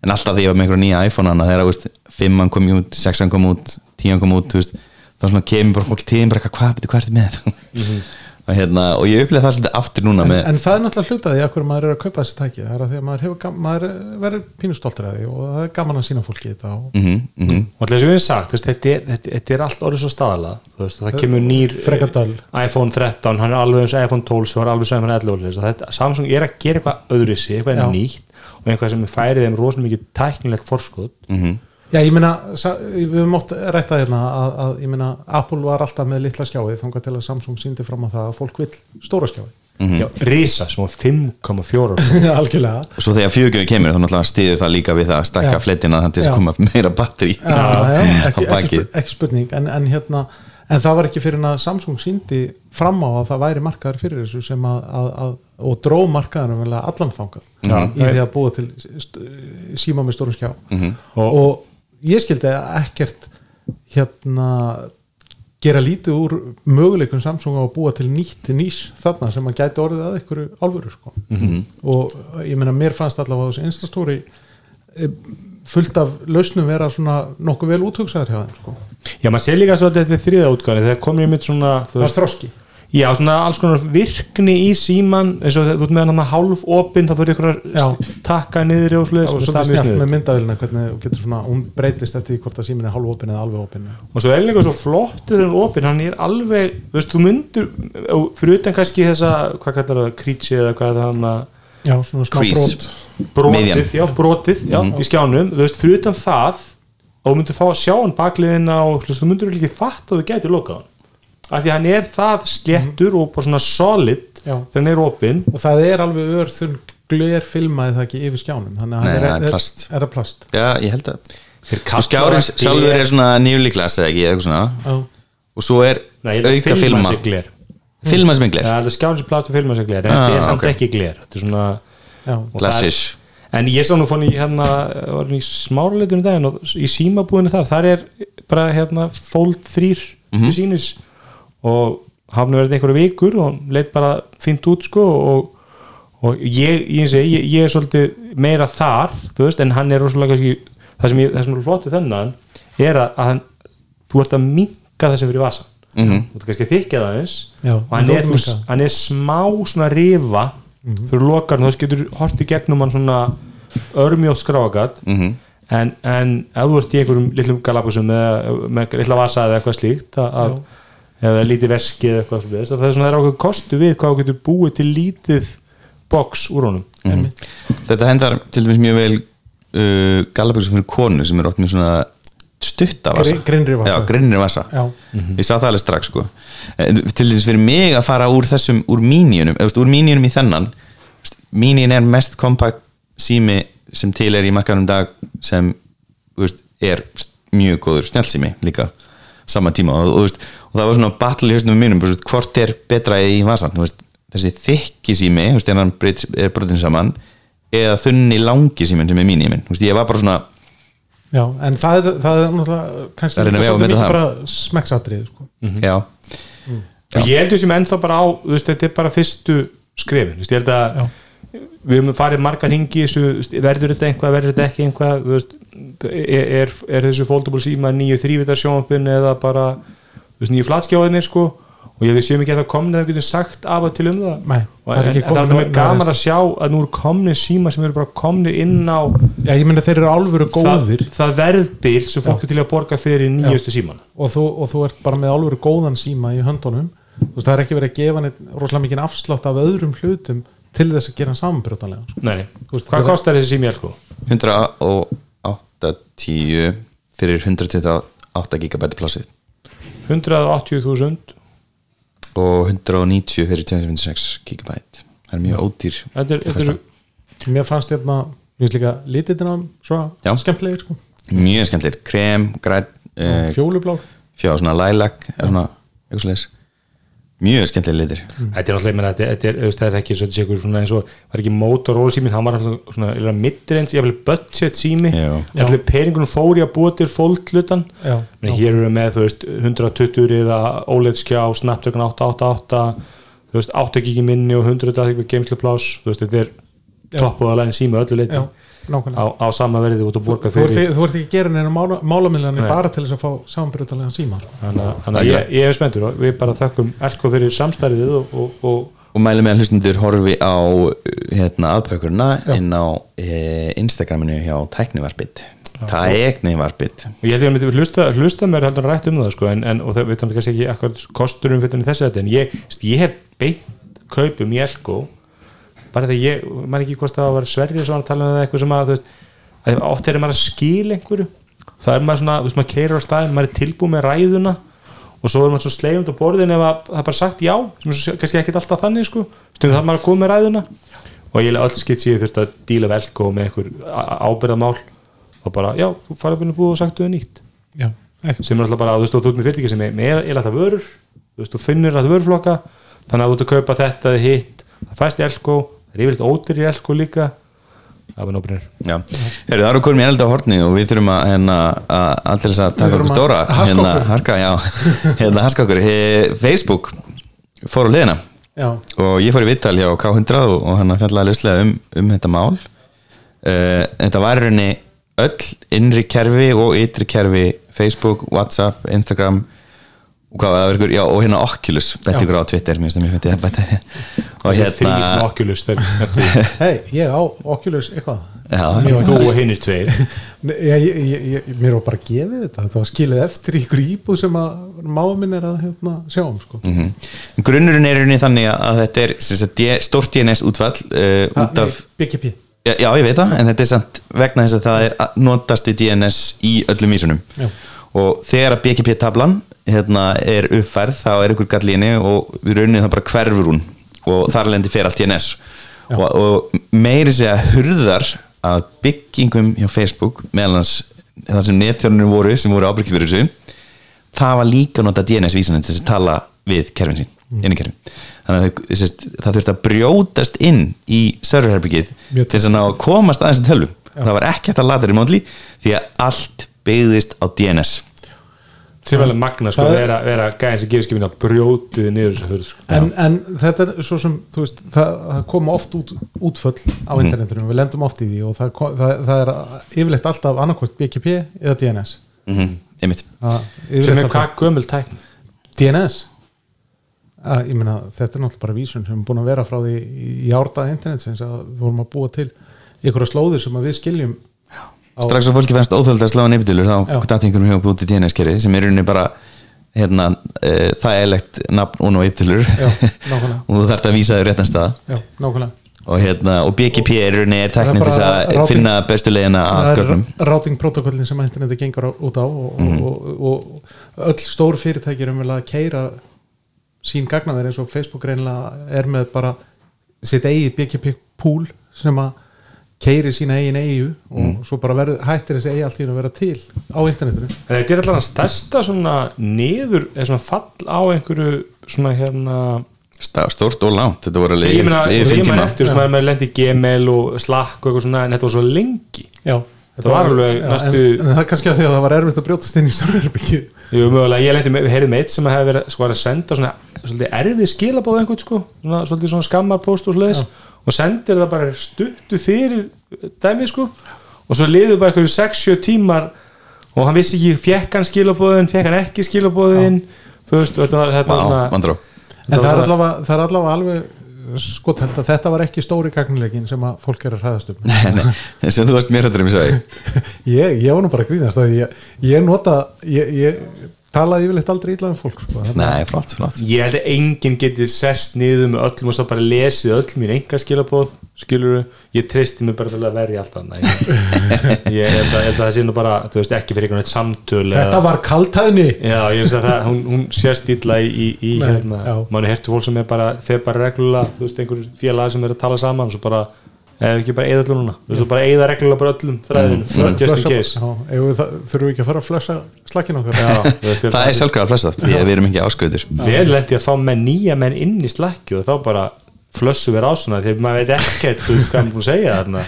En alltaf því ég var með einhverja nýja iPhone hana þegar þú veist, 5 kom út, 6 kom út 10 kom út, þú veist þá svona kemur bara fólk tíðin bara, hvað, betur, hvað er þetta með? Og hérna, og ég upplega það svolítið aftur núna en, með, en það er náttúrulega hlutaði að hverju maður er að kaupa þessi tæki það er að því að maður, hefur, maður verður pínustoltur að því og það er gaman að sína fólki þetta og mm -hmm, og alltaf sem við hefum sagt, þú veist, þetta, er, þetta, þetta er allt orðið svo staðala veist, það kemur nýr döl. iPhone 13, hann er alveg eins og iPhone 12 sem var alveg sem hann 11 og þetta, Samsung er að gera eitthvað öðruvísi, eitthvað Já. nýtt og eitthvað sem færið þeim rosalega mikið tæknilegt forskot mhm. Já, ég meina, við mótt rætta hérna að, að ég meina, Apple var alltaf með litla skjái þangað til að Samsung síndi fram á það að fólk vill stóra skjái Já, Risa sem var 5,4 *laughs* algjörlega. Og svo þegar fjögjöfum kemur þá náttúrulega stiður það líka við það að stakka Já. fletina þannig að koma meira batteri já, já, ekki, á ekki, spurning. En, en hérna, en það var ekki fyrir að Samsung síndi fram á að það væri markaður fyrir þessu sem að, að, að og dró markaðanum vel allan þangað Já. í því að búa til st- síma með stórum skjá. Mhm. Og- og ég skildi ekkert hérna gera lítið úr möguleikum Samsung á að búa til nýtt nýs þarna sem að gæti orðið að ykkur alvöru sko. Mhm. og ég meina mér fannst allavega á þessu instastóri fullt af lausnum vera svona nokkuð vel úthugsaðar hjá þeim sko. Já, maður sé líka svo að þetta er þriða útgáni þegar komur ég mitt svona það er þroski Já, svona alls konar virkni í síman eins og þú ert með hann hálf opinn þá fyrir ykkur Já. að takka niður og það sluðis var svolítið snjátt með myndavélina hvernig þú getur svona, hún breytist eftir því hvort að símin er hálfopin eða alveg opin og svo er líka svo flottur hann opinn hann er alveg, þú veist, þú myndur fyrir utan kannski þessa hvað kallar það, krítsi eða hvað er það hann að já, svona smá Crease. brot. Brotið, já, brotið já, í skjánum, þú veist, fyrir utan það og þú myndir fá að sjá hann bakliðina og þú myndir ekki fatt að þú gæti lokað hann af því að hann er það sléttur og bara svona solid Já. þegar hann er opinn. Og það er alveg örþunn gler filmaði það ekki yfir skjánum. Þannig að Nei, hann það er plast. er það plast. Já, ég held að sko skjárin það sjálfur er svona nýjuli glas eða ekki, eitthvað svona. Já, og svo er Nei, ég að auka filma. filma sem er Það gler er skjárin sem plast og filma sig gler. En Ah, þetta er samt ekki gler. Þetta er svona það er- en ég sá nú fann í hérna var í smáraleitinu daginn og í símabúðinu þar, þar er bara hérna fold 3 til sínis og hafði verið einhverju vikur og hann leit bara fínt út sko og, og ég, ég, segi, ég, ég er svolítið meira þar, þú veist, en hann er rosalega kannski, það sem, ég, það sem er flott við þennan er að, að hann, þú ert að minka það sem fyrir vasan mm -hmm. þú ert kannski að þykja það eins Já, og hann er, hann er smá svona rifa fyrir lokar, þú veist, getur hort í gegnum hann svona örmjótt skráagat Mhm. en, en ef þú ert í einhverjum litlum galapusum með, með litla vasa eða eitthvað slíkt að, að, eða lítið veski eða eitthvað slíkt, það er svona það er ákveð kostu við hvað þú getur búið til lítið box úr honum Mhm. Þetta hendar til dæmis mjög vel uh, gallaböksum fyrir konu sem er oft með svona stutta vasa Gri- grynnri vasa. Já, grinnri vasa Já. Ég sá það alveg strax sko En Til dæmis fyrir mig að fara úr þessum úr mínjunum, eða úr mínjunum í þennan mínjun er mest kompakt sími sem til er í makkanum dag sem þú veist, er mjög góður snjálsími líka sama tíma. Og, og, veist, og það var svona battle í hausnum mínum, veist, hvort er betra í vasan, veist, þessi þykki sími en hann er brotin saman eða þunni langi símin sem er mínjuminn, þú veist, ég var bara svona Já, en það er, það er náttúrulega kannski Það er mikið það. bara smekksatrið sko. já, og ég heldur sem ennþá bara á þetta er bara fyrstu skrifin ég held að við höfum farið margar hingi verður þetta einhvað, verður þetta ekki einhvað er, er, er þessu foldable síma nýju þrývitar sjónvampin eða bara veist, nýju flatskjáðinir sko? Og ég við séum ekki að það komni að við getum sagt af og til um það. Nei, og það er en, ekki en það er alltaf mjög gaman að sjá að nú eru komni síma sem eru bara komni inn á Já, ég meina þeir eru alvöru góðir. það, það verðbil sem fólk er til að borga fyrir nýjustu síman og þú, og þú ert bara með alvöru góðan síma í höndunum. Þú veist, það er ekki verið að gefa neitt rosalega mikið afslátt af öðrum hlutum til þess að gera hann samanbrjótanlega sko. Nei, veist, hvað kostar þessi sími sko? 180 fyrir 128 gigabæti plassið 180.000 og 190 fyrir 256 gigabæt það er mjög ódýr þetta er, þetta er mér fannst hérna, mér finnst líka lititina svona Já. skemmtilegir sko. mjög skemmtilegir, krem, græn uh, fjólublár. fjá svona lilac eða svona eitthvað slags mjög skemmtilegir litir. Þetta er náttúrulega, ég meina, þetta þetta er, auðvitað, það er ekki þetta ykkur svona eins og, var ekki Motorola síminn, hann var alltaf svona, eða midrange, ég vil budget sími, Já. allir peningunum fór í að búa til fóldlutan, Já, menn hér eru við með, þú veist, 120 eða OLED skjá, Snapdragon 888, þú veist, 8 gigi minni og 100 eitthvað geimsluplás, þú veist, þetta er toppuðalegin sími að öllu leiti já, nákvæmlega á, á sama verði út að borga þú fyrir ekki- þú ert ekki að gera neina mála, málamiljanir bara til þess að fá samanbrjótanlega síma. Þannig að- ég, ég er spenntur og við bara þökkum Elko fyrir samstærið og, og, og og mælum með að hlustundur horfi á hérna aðpökurna inn á e, Instagraminu hjá Tæknivarpit Tæknivarpit og ég held ég að myndi hlusta, hlusta mér heldur rætt um það sko, en, en, og það við þannig kannski ekki akkur kosturum fyrir þetta en ég, ég hef beint kaupum í Elko bara þegar ég, maður ekki hvort það var sverrið sem var að tala um það eitthvað sem að veist, að oft er maður að skil einhverju. Það er maður svona, þú veist, maður keirir á staðin maður er tilbúið með ræðuna og svo er maður svo sleifund á borðin ef að það er bara sagt já sem er svo, kannski ekkit alltaf þannig sko. Stundum það maður að koma með ræðuna. Og ég öll skitt sér þurft að díla vel og með einhver ábyrðamál og bara, já, þú farið að búið og nýtt. Já, ekki. Veist, og eða það vörur, þú veist, þú finnur að vöruflokka. Þannig að þú ert að kaupa þetta hitt, það fæst í elko það er yfirleitt ódýr í elko líka. Það var nóbrunir það eru komin í elda horni og við þurfum að, hérna, að alltaf þess að taka okkur stóra hérna, harka, já, hérna harka okkur. He, Facebook fór á liðina já, og ég fór í vittal hjá K100 og, hann fjallaði lauslega um, um þetta mál. Uh, þetta var í rauninni öll innri kerfi og ytri kerfi Facebook, Whatsapp, Instagram og hvað var það verður, já og hérna Oculus bætti ykkur á Twitter, mér finnst það mjög það bætti og þrýr hérna Oculus þeir, *laughs* hei, ég á Oculus eitthvað. Já, þú og tveir. *laughs* Ég, ég, ég, mér var bara gefið þetta. Þetta var skilið eftir í ykkur íbúð sem að máa minn er að hérna, sjá um sko. Mhm. grunnurinn er í rauninni þannig að þetta er sem sagt, D- stórt DNS útvall uh, Ha, út af BGP Já, já, ég veit það, en þetta er samt vegna þess að það er að notast í DNS í öllum vísunum. Já. og þegar að BGP-tablan hérna, er uppfærð, þá er ykkur gall í henni og við raunin það bara hverfur hún og þar lendi fer allt DNS og, og meiri segja hurðar að byggingum hjá Facebook meðal hans það sem netþjónunum voru sem voru ábyrgið fyrir þessu það var líka nota DNS-vísunum til þess að tala við kerfin sín inn í kerfi þannig að það þurfti að brjótast inn í serverherbyggið til þess að ná að komast aðeins til tölvum. Það var ekki hægt að lata remotely því að allt byggðist á DNS sem er alveg magna sko, Það er- vera, vera gæðin sem gefur skipin að brjótið niður þessu hurð sko. en, en þetta er svo sem þú veist, það, það koma oft út, útföll á Mhm. internetinu, við lendum oft í því og það, það, það er yfirleitt alltaf annarkvæmt BGP eða DNS mm einmitt. Það, sem er hvað gömul tækn DNS að, ég meina þetta er náttúrulega bara vísun sem er búin að vera frá því í árdaða internetsins að við vorum að búa til ykkur slóðir sem að við skiljum strax að fólki fannst óþöld að slá nefndilur þá datt einhvern veginn búið til DNS-kerið sem er í rauninni bara hérna, uh, þægilegt nafn og nefndilur *laughs* og þú þarft að vísa þér réttan stað. Já, og, hérna, og BGP er í rauninni er Það er teknin til að routing- finna bestu leiðina að það gögnum. er routing protokollin sem interneti gengur út á og, Mhm. og, og, öll stór fyrirtæki er umvel að keira sín gagnaver eins og Facebook reynilega er með bara sitt eigið BGP pool sem að keiri sína eigin eigu og Mhm. svo bara verður, hættir þessi eigi allt í einu að vera til á internetinu. En þetta er alltaf stærsta svona niður eða svona fall á einhverju svona hérna stórt og langt, þetta voru alveg ég meina, yfir ég meina tíma. eftir sem maður lendi í Gmail og Slack og eitthvað svona en þetta var svo lengi. Já, Það var alveg næstu- en, en það er kannski að því að það var erfitt að brjótast inn í stórherbyggið Jú, mögulega, ég með, við heyrðum með eitt sem hefði verið sko að senda svona svolítið erfið skilabóð einhvern sko, svona, svolítið svona skammarpost og svoleiðis. Og sendir það bara stuttu fyrir dæmi sko. Og svo liður bara einhverju 6-7 tímar og hann vissi ekki, fekk hann skilabóðin fekk hann ekki skilabóðin þú veist, þetta var, þetta var svona En það er, var- allavega, það er allavega alveg sko held að þetta var ekki stóri gagnilegin sem að fólk er að hræðast um. *laughs* Nei, sem þú varst mér hættur um ég *laughs* sagði ég, var nú bara að grínast að ég, ég nota ég, ég talaði yfirleitt aldrei illa um fólk sko. Nei, flott, flott. Ég held að enginn geti sest niður með öllum og svo bara lesið öll mín enga skilabóð skilur ég treysti mig bara til að verja allt annað. *laughs* Ég, held, að, held að það sé nú bara þú veist ekki fyrir einhvern veginn samtöl þetta eða, var kaltæðni já, ég veist að það, hún, hún sést illa í, í, í Nei, hérna, já. manni hertu fólk sem er bara þeir bara reglulega, þú veist, einhver félag sem er að tala saman, svo bara eða ekki bara eða öllum núna, þú veist, bara eða reglulega bara öllum þræðin, just in case þurfum við ekki að fara að flösa slakkin okkar? Já, þú Það er sjálfkvæða að við erum ekki áskauður vel lendi að fá með nýja menn inn í slakki og þá bara flössu við rásuna því að maður veit ekkert þú veist hvað hann er búin að segja þarna.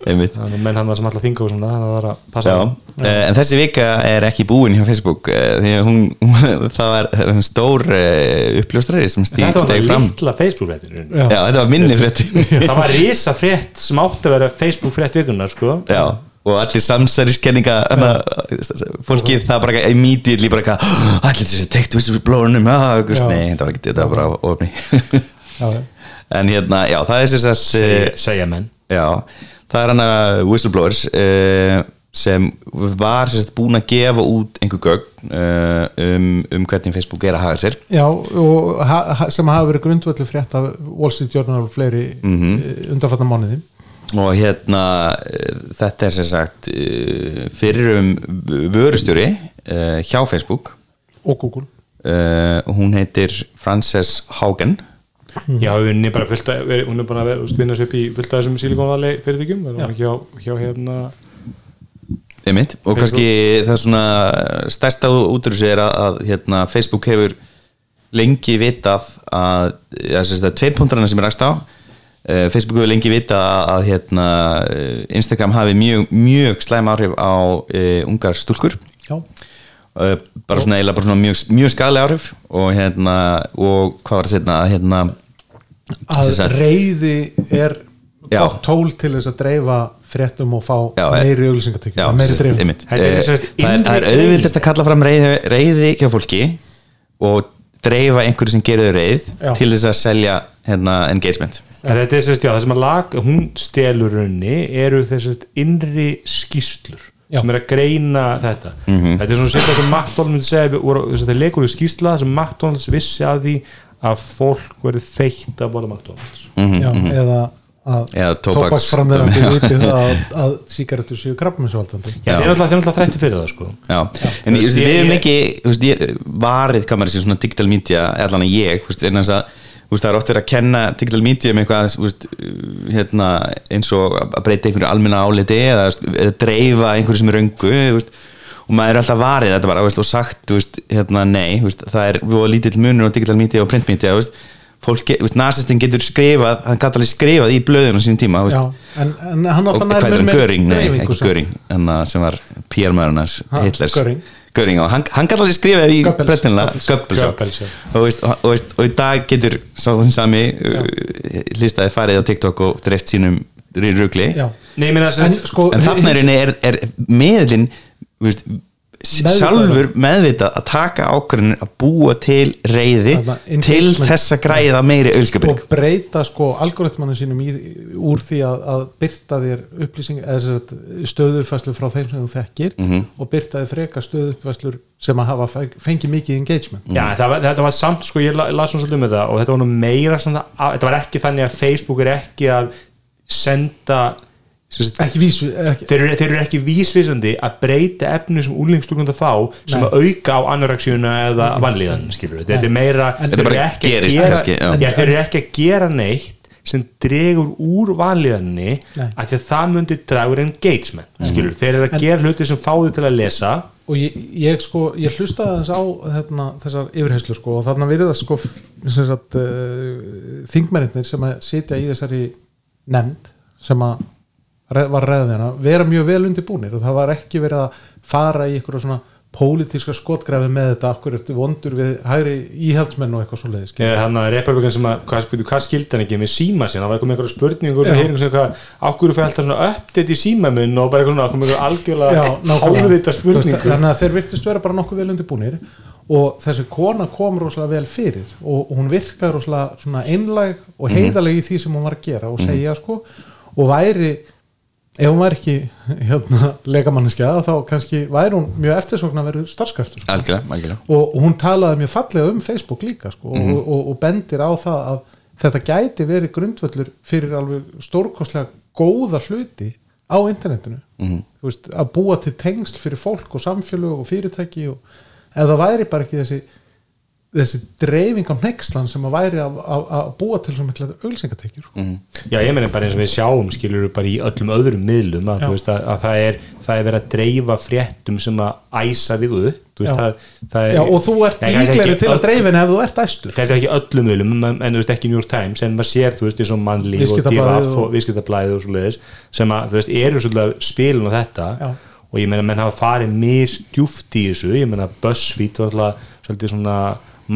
Þannig menn hann sem alltaf þinga og svona þannig að það er að passa Já, eh, en þessi vika er ekki búin hjá Facebook eh, því að hún, *laughs* það var eh, stór uppljóstrari sem stíg, þetta var steg það fram. litla Facebook fréttin Já. Já, þetta var minni frétti *laughs* það var risa frétt sem átti að vera Facebook frétt vikunar sko. Já, og allir samsæriskenninga fólki það bara immediately bara allir þessi tekt whistleblowernum Já. nei, þetta var ekki, þetta var bara ofni. *laughs* en hérna, já, það er sem sagt segja, eh, segja menn. Já, það er hann að whistleblowers uh, sem var sem sagt, búin að gefa út einhver gögn uh, um, um hvernig Facebook er að haga sér. Já, og ha, sem hafa verið grundvöldu frétt af Wall Street Journal og fleiri mm. -hmm. undanfatna mánuði. Og hérna þetta er sem sagt fyrir um vörustjóri hjá Facebook. Og Google. Hún heitir Frances Haugen já, hún er bara fullt að hún er bara að vinna sér upp í fullt að þessum Silicon Valley fyrirtækjum er hjá, hjá hérna Einmitt. og kannski það er svona stærsta útrúsi er að, að hérna, Facebook hefur lengi vitað að, að, að tveir punktarna sem er rækst á. Uh, Facebook hefur lengi vitað að, að hérna, eh, Instagram hafi mjög, mjög slæm áhrif á uh, ungar stúlkur. Já, uh, bara svona, bara svona mjög, mjög skadlega áhrif og hérna og hvað var það að hérna að reyði er tól til þess að dreifa fréttum og fá Já, meiri auglýsingatökjum meiri er Eh, það er, það er auðvildast að kalla fram reyði, reyði hjá fólki og dreifa einhverju sem gerir þau reyð Já. til þess að selja hérna, engagement. En þetta er sérst, já, það sem að lag, hún stelur raunni eru þessast innri skýslur Já. sem er að greina þetta. Þetta er svona sérst sem McDonalds myndi segja við voru- þess að þeir leikur við skýsla sem McDonalds vissi að því að fólk verið feitt að borða McDonalds. Já, eða að Mhm, Eða tóbaks- tóbaksframleðandi vitið að, að sígarettur séu krabbminsvaldandi Já, þeir eru alltaf, þrættu fyrir það sko. Já, en ég, veist, við hefum ekki þú veist, ég, varið kamari sem svona digital media allan að ég, þú veist, vegna þess að þú veist, það er oft verið að kenna digital media með eitthvað þú veist, hérna, eins og að breyta einhverju almenna áliti eða, þú eða dreifa einhverju sem er öngu veist, og maður er alltaf varið þetta bara veist, og sagt þú veist, hérna, nei veist, það er lítill munur á digital media og print media þú veist, fólk, get- þú veist, nasistin getur skrifað hann gæti alveg skrifað í blöðinu á sínum tíma þú já, veist, en, en hann og alltaf hvað er hann, Göring, nei, ekki. Göring það sem var Ha, Hitlers. Göring. Göring og hann, hann gæti alveg skrifað í Goebbels, já. og, og, og, og í dag getur sami uh, listaði farið á TikTok og dreift sínum rugli. Nei, ég meina en sko en þarna er, er, er meðlinn veist, sjálfur meðvitað að taka ákvörðin að búa til reyði til þess að græða meiri auðskapin og breyta sko algoritmanum sínum í, úr því að, að byrta þér upplýsing eða sem sagt, stöðufæslu frá þeim sem þú þekkir Mhm. og byrta þér freka stöðufæslur sem að hafa fe- fengið mikið engagement. Já, þetta var, þetta var samt, sko, ég la- las svona svolítið um þetta og þetta var nú meira svona, að, þetta var ekki þannig að Facebook er ekki að senda ekki, þeir eru, þeir eru ekki vísvísandi að breyta efni sem úlingstúkund að fá sem Nei. að auka á anoreksíuna eða vanlíðan, skilur þetta er meira, En- þeir Þetta eru gerist gera kannski, já. já, þeir eru ekki að gera neitt sem dregur úr vanlíðanni að því að það myndi dragur engagement, skilur, þeir eru að En- gera hluti sem fá þau til að lesa. Og ég, ég sko, ég hlustaði aðeins á hérna, þessar yfirheyslu sko og þarna verið það sko uh, þingmennir sem að sitja í þessari nefnd sem að var ræðina, vera mjög vel undirbúnir og það var ekki verið að fara í eitthvað svona pólitíska skotgræfi með þetta okkur eftir vondur við hægri íhaldsmenn og eitthvað svo leiðis hann að republikan sem að, hvað, spyrir, hvað skildi hann ekki með síma sinna, það var eitthvað með eitthvað spurningur og heyring sem eitthvað, ákveður fyrir alltaf svona update í síma minn og bara eitthvað svona, ákveður með eitthvað algjörlega hálfvita spurningu. þannig að þeir virtist vera bara nokkuð vel undirbúnir og þessi kona kom rosalega vel fyrir og og hún virkaði rosalega svona einlæg og heiðaleg í því sem hún var að gera og segja sko og væri ef hún væri ekki hérna, leikamanniskja þá kannski væri hún mjög eftirsvokna að vera starfskraftur algjörlega og hún talaði mjög fallega um Facebook líka sko, Mhm. og, og, og bendir á það að þetta gæti verið grundvöllur fyrir alveg stórkostlega góða hluti á internetinu Mhm. Þú veist, að búa til tengsl fyrir fólk og samfélög og fyrirtæki og það væri bara ekki þessi þessi dreifing á nexlan sem að væri að, búa til svo mikla auglsingatekjur sko. Mhm. Já, ég meina bara eins og við sjáum skilur bara í öllum öðrum miðlum að, veist, að, að það, er, það er verið að dreifa fréttum sem að æsa þig upp veist, það, það er, Já, og þú ert líklegri til að dreifin ef þú ert æstur kannski ekki öllum miðlum en, en þú veist ekki New York Times en maður sér þú veist eins og mannlíf og divaf og viðskiptablaðið og svo leiðis sem að þú veist eru svolítið spilun á þetta Já. og ég meina menn hafa farið misdjúft í þessu ég meina BuzzFeed var alltaf svolítið svona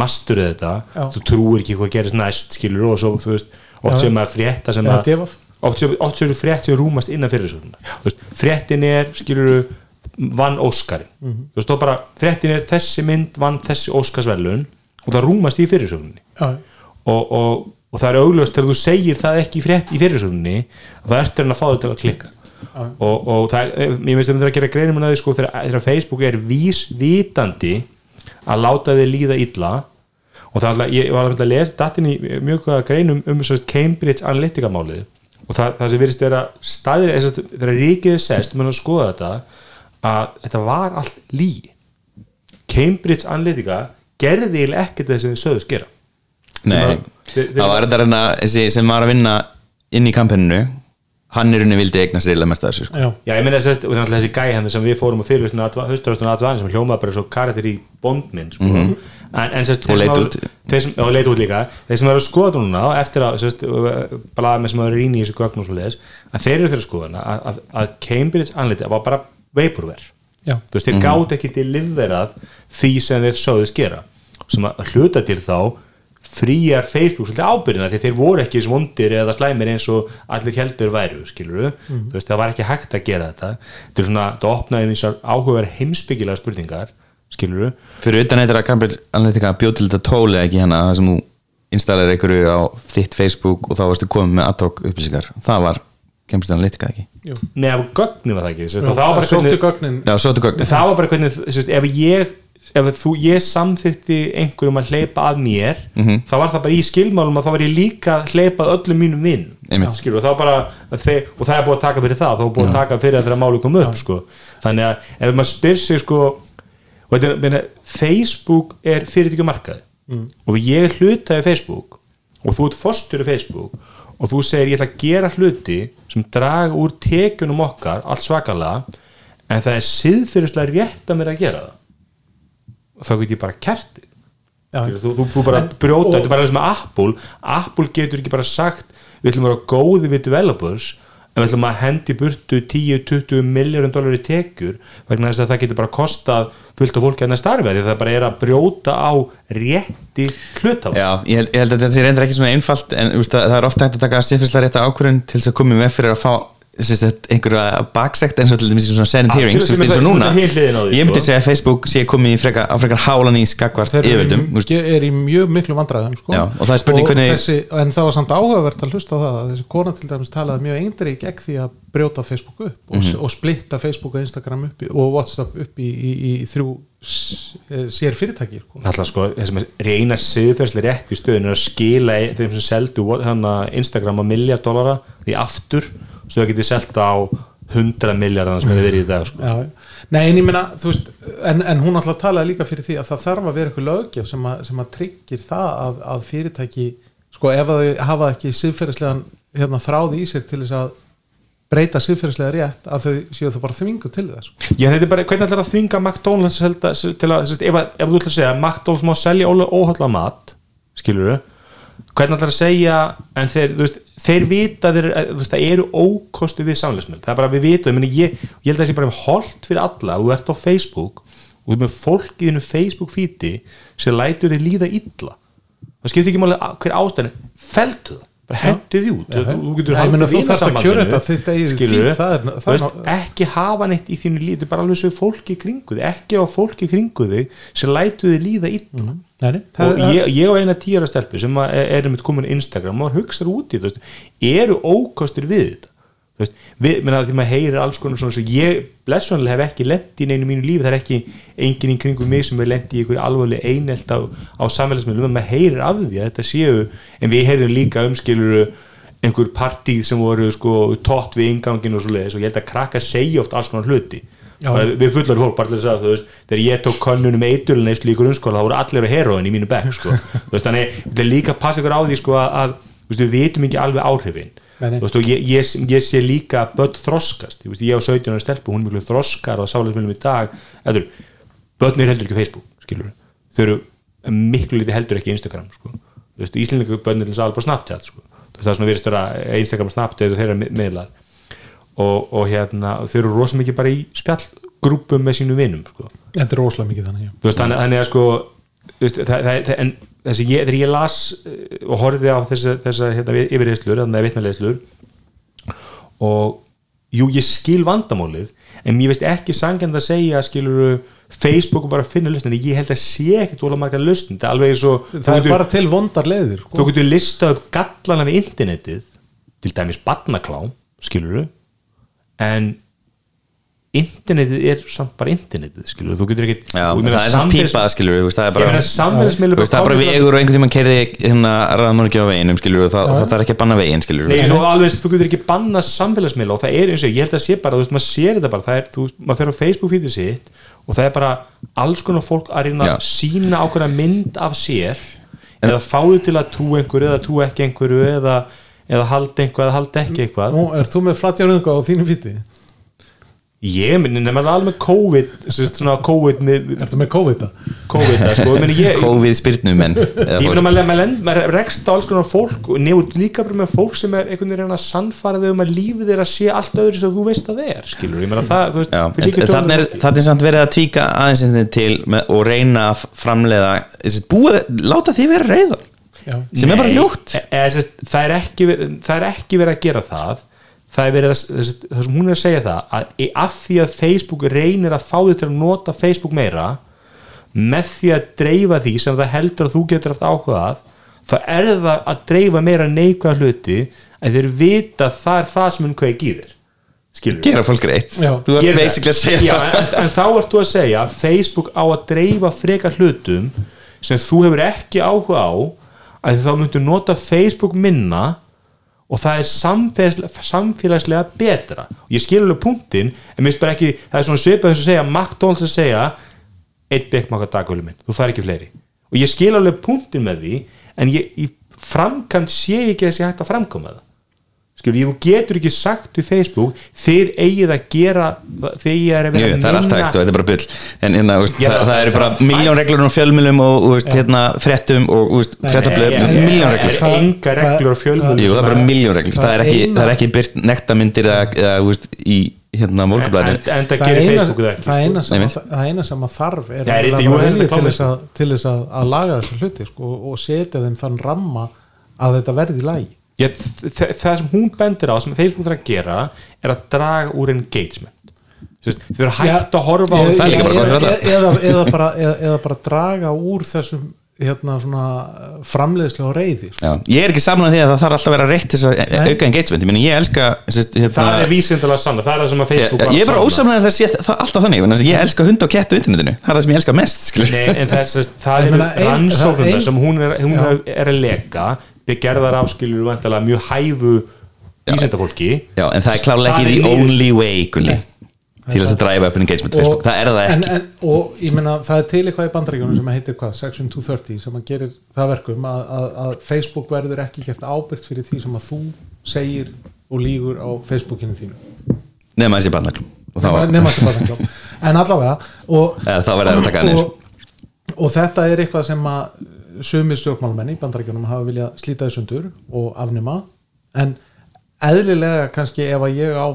masturið þetta Já. þú trúir ekki hvað gerist næst skilur og svo þú veist oft sem að frétta sem að oft sem, frétt sem rúmast innan fyrirsögnar fréttin er skilur vann Óskari Mhm. þú veist þá bara fréttin er þessi mynd vann þessi Óskarsvelun og það rúmast í fyrirsögninni. Já, og, og, og það er augljóst þegar þú segir það ekki frétt í fyrirsögninni þá ertu hann að fá þetta að klikka. Og, og það, er- ég veist að það er að gera greinum að því sko þegar, þegar Facebook er vísvitandi að láta þið líða illa. Og það er alltaf, ég var alltaf að lesa datin í mjög góða greinum um svo sagt, Cambridge Analytica málið. Og það, það sem virðist vera staðir þegar ríkið er sest, menn að skoða þetta að þetta var allt lí. Cambridge Analytica gerði eiginlega ekkert þess að þið sögðust gera. Nei, Sem að- þeir- þeir- það var þetta reyna sem var að vinna inn í kampenninu hann er unni vildi eigna sér mest að þessu sko. já, Já, ég meina þess að þessi gæi hann sem við fórum að fyrir hausturastunum aðvæðan sem hljómaði bara svo karakter í bondminn sko. en, en sérst, Og leit út. og leit út líka. Þeir sem eru að skoða núna eftir að sérst, blaða með sem eru rýni í þessu gögn og svo leiðis að þeir eru fyrir að skoða að, að, að Cambridge Analytica var bara já, þú veist, þeir gátt ekki til livverað því sem þeir sögðust gera. Sem að hluta til þá fríjar Facebook svolítið ábyrðina því þeir voru ekki svondir eða slæmir eins og allir heldur væru, skilur þú veist, það var ekki hægt að gera þetta. Þetta er svona, það opnaði eins áhugaver heimsbyggilega spurningar, skilur fyrir utan eitthvað að Cambridge Analytica bjóð til þetta tóli ekki hérna það sem þú installir einhverju á þitt Facebook og þá varstu komið með hoc upplýsingar. Það var Cambridge Analytica ekki? Jú. Neða gögnin var það ekki, og það var bara sóttu hvernig, gögnin. Já, þetta það var bara hvernig ef ég ef þú, ég samþykti einhverjum að hleypa að mér þá var það bara í skilmálum að þá var ég líka hleypað öllum mínum vinn og, þá bara, að þeir, og það er búið að taka fyrir það þá er búið að taka fyrir það þegar máli kom upp sko. þannig að ef maður spyr sig sko, og þetta, er- meina, Facebook er fyrirtækju markaði. Mm. og ég hlutaði Facebook og þú ert fostur í Facebook og þú segir ég ætla að gera hluti sem draga úr tekjunum okkar allt svakalega en það er siðfyrirslega rétt að mér að gera það þá get ég bara kerti Já. þú, þú, þú bara En- brjóta, og- þetta er bara eins með Apple. Apple getur ekki bara sagt við ætlum að vera góði við developers en við ætlum að hendi burtu 10-20 miljardum dólar í tekjur vegna þess að það getur bara kostað fullt af fólki að starfa því það bara er að brjóta á rétti hlutaf Já, ég held, ég held að þetta sé reyndar ekki svona einfalt en það er ofta hægt að taka sérfyrslega rétta ákvörðun til þess að koma með fyrir að fá einhverja baksekt eins og til dæmis í svona Senate hearings eins og núna, ég myndi sko. segja að Facebook sé komið í freka, á frekar hálan í skakvart yfirvöldum úst, er í mjög miklu vandræðum sko. Já, og það er spurning hvernig- þessi, en það var samt áhugavert að hlusta á það að þessi kona til dæmis talaði mjög eindri gegn því að brjóta Facebook upp og, Mhm. og splitta Facebook og Instagram upp í, og Whatsapp upp í, í, í þrjú eh, sér fyrirtæki sko. Alltaf sko, það sem er reyna siðferðslega rétt í stöðun er að skila þeim sem seldu hana, Instagram á miljard dólara því aftur, svo það getur selt á 100 miljardar sem hefur verið í dag sko. Já, nei en ég meina þú veist, en, en hún alltaf talaði líka fyrir því að það þarf að vera eitthvað löggjöf sem að, sem að tryggir það að, að fyrirtæki sko ef þau hafa ekki siðferðislegan hérna, þráð í sér til þess að breyta siðferðislega rétt að þau séu þau bara þvingu til þess sko. Já, þetta er bara, hvernig ætlar að þvinga McDonalds til að, ef, ef þú ætlar að segja McDonalds má selja óhaldla mat skilur hvernig ætlar að segja en þeir, veist, þeir vita þeir, þú veist, það eru ókostu við samleysmjöld það er bara við vitum, ég, ég, ég held að það sé bara holdt fyrir alla, þú ert á Facebook og þú er með fólk í þínu Facebook fíti sem lætur þið líða illa. Það skiptir ekki máli hver ástæðan feltu það, bara hendu því út. Já, þú, getur að er veist, ná- ekki hafa neitt í þínu líð þetta er bara alveg svo fólki kringu þig. Ekki á fólki kringu þig sem lætu þig líða illa Nei, nei, og það, ég, ég á eina tíara stelpu sem er, er með komin á Instagram og hugsaður út í þetta eru ókostur við þetta? Veist, við, menna, því maður heyrir alls konar svona svo ég blessunlega hef ekki lent í neinu mínu lífi það er ekki enginn í kringum mig sem er lent í einhverju alvarlega einelt á, á samfélagsmiðlum maður heyrir af því að þetta séu en við heyrðum líka umskiluru einhver partíð sem voru sko tótt við ingangin og svo leiðis og ég held að krakka segja oft alls konar hluti við fullar fólk bara til þess að þú veist þegar ég tók könnunum eitulun eða slíkur unnskóla þá voru allir á heroin í mínu bekk sko. *laughs* Veist, þannig þetta er líka að passa ykkur á því sko, að, veist, við vitum ekki alveg áhrifin. Og ég, ég, ég sé líka börn þroskast. Ég, á 17 ára stelpu, hún er miklu þroskar á sáleismjölum í dag. Eður, börn er heldur ekki Facebook skilur þau eru miklu liti heldur ekki Instagram sko. Íslendingu börn er alveg bara Snapchat sko. Það er svona virðist vera Instagram og Snapchat eru þeirra miðlar og, og hérna, þau eru rosa mikið bara í spjallgrúpum með sínum vinum sko. þetta er rosalega mikið þannig veist, þannig, þannig að sko veist, það, það, en þessi ég, þegar ég las eh, og horfði á þessa, þessa hérna, yfirreyslur, þannig að vitnarleyslur og jú, ég skil vandamálið en mér veist ekki sangjand að segja skilur Facebook og bara finna lausnin ég held að sé ekkert óla margar lausnin það er og það er bara til vondar leiðir sko. þú getur listað upp gallana við internetið til dæmis barnaklám skilur en internetið er samt bara internetið skilur þú getur ekki Já, það er samt samfélags- pípað skilur við, það er bara veist, það er bara vegur og einhvern tímann kerði hérna ræðum ekki á veginum skilur og það, það þarf ekki að banna vegin skilur Nei, þú, alveg, þú getur ekki banna samfélagsmiðla og það er eins og ég held að sé bara, þú veist, maður sér þetta bara það er, þú veist, maður fer á Facebook fítið sitt og það er bara alls konar fólk að reyna Já. að sína ákveðna mynd af sér eða fáðu til að trú einhverju eða trú ekki einhverju eða, eða halda einhverju eða halda ekki eitthvað Nú, er þú með flatjárunga á þínu fíti? ég minn, nema það alveg COVID sérst, svona COVID með, Ertu með COVID-a? COVID eða, sko, meni, ég, COVID spyrnumenn eða ég meina maður, maður, maður rekst á alls konar fólk og nefnir líka bara með fólk sem er einhvern veginn að sannfara þau um að lífið þeirra sé allt öðru sem þú veist að það er skilur, ég meina það, þú veist Já, fyrir en er, þannig er samt verið að tvíka aðeins einhvern veginn til með, og reyna að framleiða þessi, búið, láta því vera reyðar Já. sem er bara Nei, ljótt e- eða, sérst, það, er ekki, það er ekki verið að gera það það er verið að það sem hún er að segja það að af því að Facebook reynir að fá þau til að nota Facebook meira með því að dreifa því sem það heldur að þú getur haft áhugað þá er það að dreifa meira neikvæða hluti að þeir vita að það er það sem hún kveik í þér gera fólk reitt Já. þú ert Gerir það. basically að segja Já, það en, en þá ert þú að segja Facebook á að dreifa frekar hlutum sem þú hefur ekki áhuga á að þá myndu nota Facebook minna og það er samfélagslega, samfélagslega betra. Og ég skil alveg punktinn en minnst bara ekki, það er svona svipað þess að segja McDonalds að segja eitt bekkmakka dagvölu minn, þú fær ekki fleiri. Og ég skil alveg punktinn með því en ég, í framkvæmt sé ég ekki þessi hægt að framkoma það skilur, ég getur ekki sagt við Facebook, þið eigið að gera eigið að Jú, vera það er alltaf hægt og þetta er bara bull. En hérna, veist, Já, það, það það- eru bara það- miljón reglur á fjölmjölum og, veist, hérna, frettum og veist, frettablöð, Nei, nei, miljón reglur. Nei, engar það- reglur á fjölmiðlum. Jú, það er bara miljón reglur, það það er ekki, það er byrt nektarmyndir eða, í hérna en, morgunblæðinu en það það gerir eina, Facebook það ekki. það, eina sem að, það eina sem að þarf er er jú, til þess, að, til þess að, að laga þessu hluti sko, og setja þeim þann ramma að þetta verði í lagi Ég, það sem hún bendir á sem Facebook þarf að gera er að draga úr engagement. Sist, þau eru hægt að horfa á það er eða, eða, bara, eða, eða bara draga úr þessum hérna svona framleiðslu og reyði sko. Já, ég er ekki samlan því að það þarf alltaf að vera reitt þess að auka engagement, ég meina ég elska sérst, hérna, það er vísindalega sann það er það sem að ég, Facebook ég er bara sanna. ósamlega að það sé það alltaf þannig. Að ég elska hund og kett á internetinu. Það er það sem ég elska mest skilur. Nei, en það, er, það Ég ein- rannsóknum sem hún er, er, er að leka gerðar afskilur vantilega mjög hæfu vísindafólki. Já, en það er klálega ekki the only way Gulli, til þess að drive up engagement Facebook, það er það en, ekki. en, og ég meina það er til eitthvað í bandaríkjónum sem heitir hvað, Section 230 sem að gerir það verkum að, að, að Facebook verður ekki gert ábyrgt fyrir því sem að þú segir og lígur á Facebookinu þínu. Nema þessi og nema, nema sem bandaríkjón *laughs* en allavega og, Eða og, og þetta er eitthvað sem að sumir stjórnmálmenn í bandaríkjónum hafa viljað slíta í sundur og afnema. En eðlilega kannski ef að ég á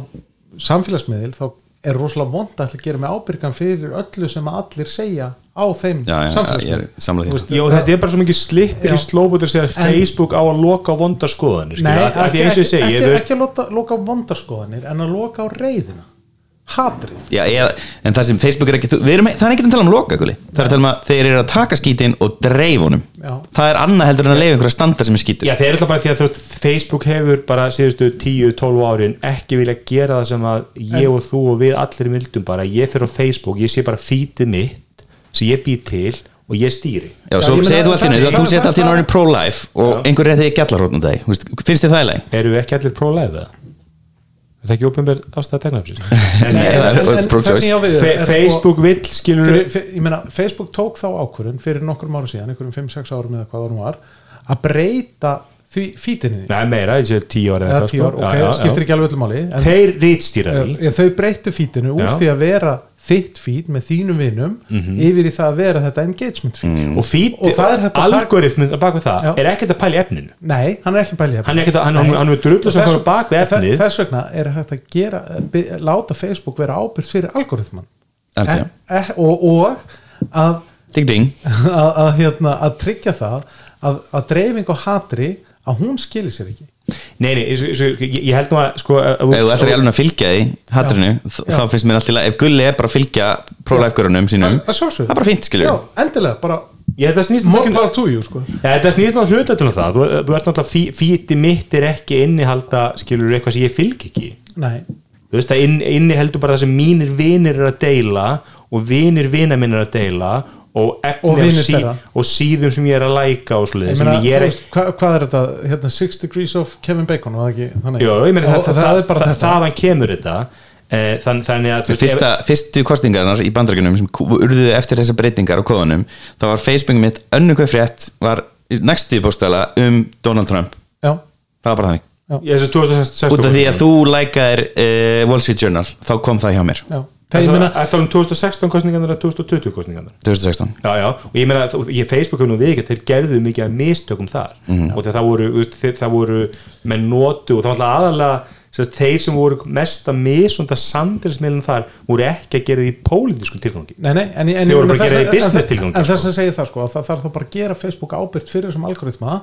samfélagsmiðil þá er rosalega vond að gera mig ábyrgan fyrir öllu sem að allir segja á þeim samfélagsmiðil þetta er bara svo mikið slippir Já. í slóbutur En- Facebook á að loka á vonda skoðanir Nei, ekki, eins og ekki, ekki, ekki að loka, loka á vondarskoðanir en að loka á reyðina hatrið. Já, eða, en það sem Facebook er ekki erum, það er ekki að tala um loka Gulli. það er að tala um að þeir eru að taka skítin og dreif honum. Já. það er annað heldur en að leifa einhverja standa sem er skítur Já, þeir eru alltaf bara því að þú veist, Facebook hefur bara síðustu 10-12 árin ekki vilja gera það sem að ég og þú og við allir vildum bara, ég fyrir á Facebook ég sé bara fítið mitt sem ég bý til og ég stýri. Já, Já, svo segir þú allt í að þú setja allt í nöðu pro-life og einhver er dag Þú veist, finnst þið það Er það ekki er- *laughs* við er- er sko- Facebook vill skilur fyrir, ég meina, Facebook tók þá ákvörðun fyrir nokkrum ára síðan, einhverjum 5-6 árum eða hvað það nú var, að breyta því fítinni Nei, meira, þessi er 10 ára eða 10 ár, ok, skiptir ekki alveg öllu máli en Þeir rítstýra því. þau breyttu fítinu úr því að vera þitt fít með þínum vinum yfir í það að vera þetta engagement fít Mm. og fít, Og það er hægt að taka- algoritmin bak við það. Já. er ekkert að pæla í efninu? Nei, hann er ekki bælið Hann er að- hann- hann- hann er drullu sem fara bak við efnið. þess vegna er hægt að gera by- láta Facebook vera ábyrgt fyrir algoritman e, e, og, og að, Ding ding. að, að, hérna, að tryggja það að, að dreifing og hatri að hún skilir sér ekki Nei, nei, ég, ég held nú að sko, að, Ef þú ætlar í alveg að fylgja því Já. þá finnst mér alltaf ef Gulli er bara að fylgja pro-life-görunum sínum það er bara fínt, skilju já, endilega, bara ég held að snýst more power to you sko. Þetta snýst náttúrulega hluta til um það þú, þú ert náttúrulega fí, fíti mitt er ekki innihalda skilur eitthvað sem ég fylg ekki. Nei, þú veist að inn, inniheldur bara það sem mínir vinir er að deila og vinir vina minn er að deila og efni Og sí, og síðum sem ég er að læka og ég sem ég er ekki hva, hvað er þetta? Hérna, Six Degrees of Kevin Bacon var það ekki, þannig? Jó, ég meina, Og það, það, það er bara það, þetta. þaðan kemur þetta eh, þann, þannig að Fyrsta, fyrstu kostingarnar í bandarækjunum sem kú- urðu eftir þessar breytingar á kóðunum þá var Facebook mitt önnu hvað frétt var næstu bóstala um Donald Trump. Já, það var bara þannig. Ef, 2016 út af því að þú lækaðir uh, Wall Street Journal þá kom það hjá mér. Já það, ég meina, Það er um 2016 kostningarnar eða 2020 kostningarnar 2016 Já, já, og ég meina, þú- ég Facebook hefur nú við ekki þeir gerðu mikið að mistökum þar. Mhm. og þegar það voru, það voru menn notu og það var alltaf aðalega sérst, þeir sem voru mest að misunda samfélagsmiðlun þar voru ekki að gera því í pólitísku tilgangi. Nei, nei en, en, Þeir voru bara að gera þess- í business tilgangi, en sko. þess að segja það sko, að það þarf þá bara að gera Facebook ábyrgt fyrir þessum algoritma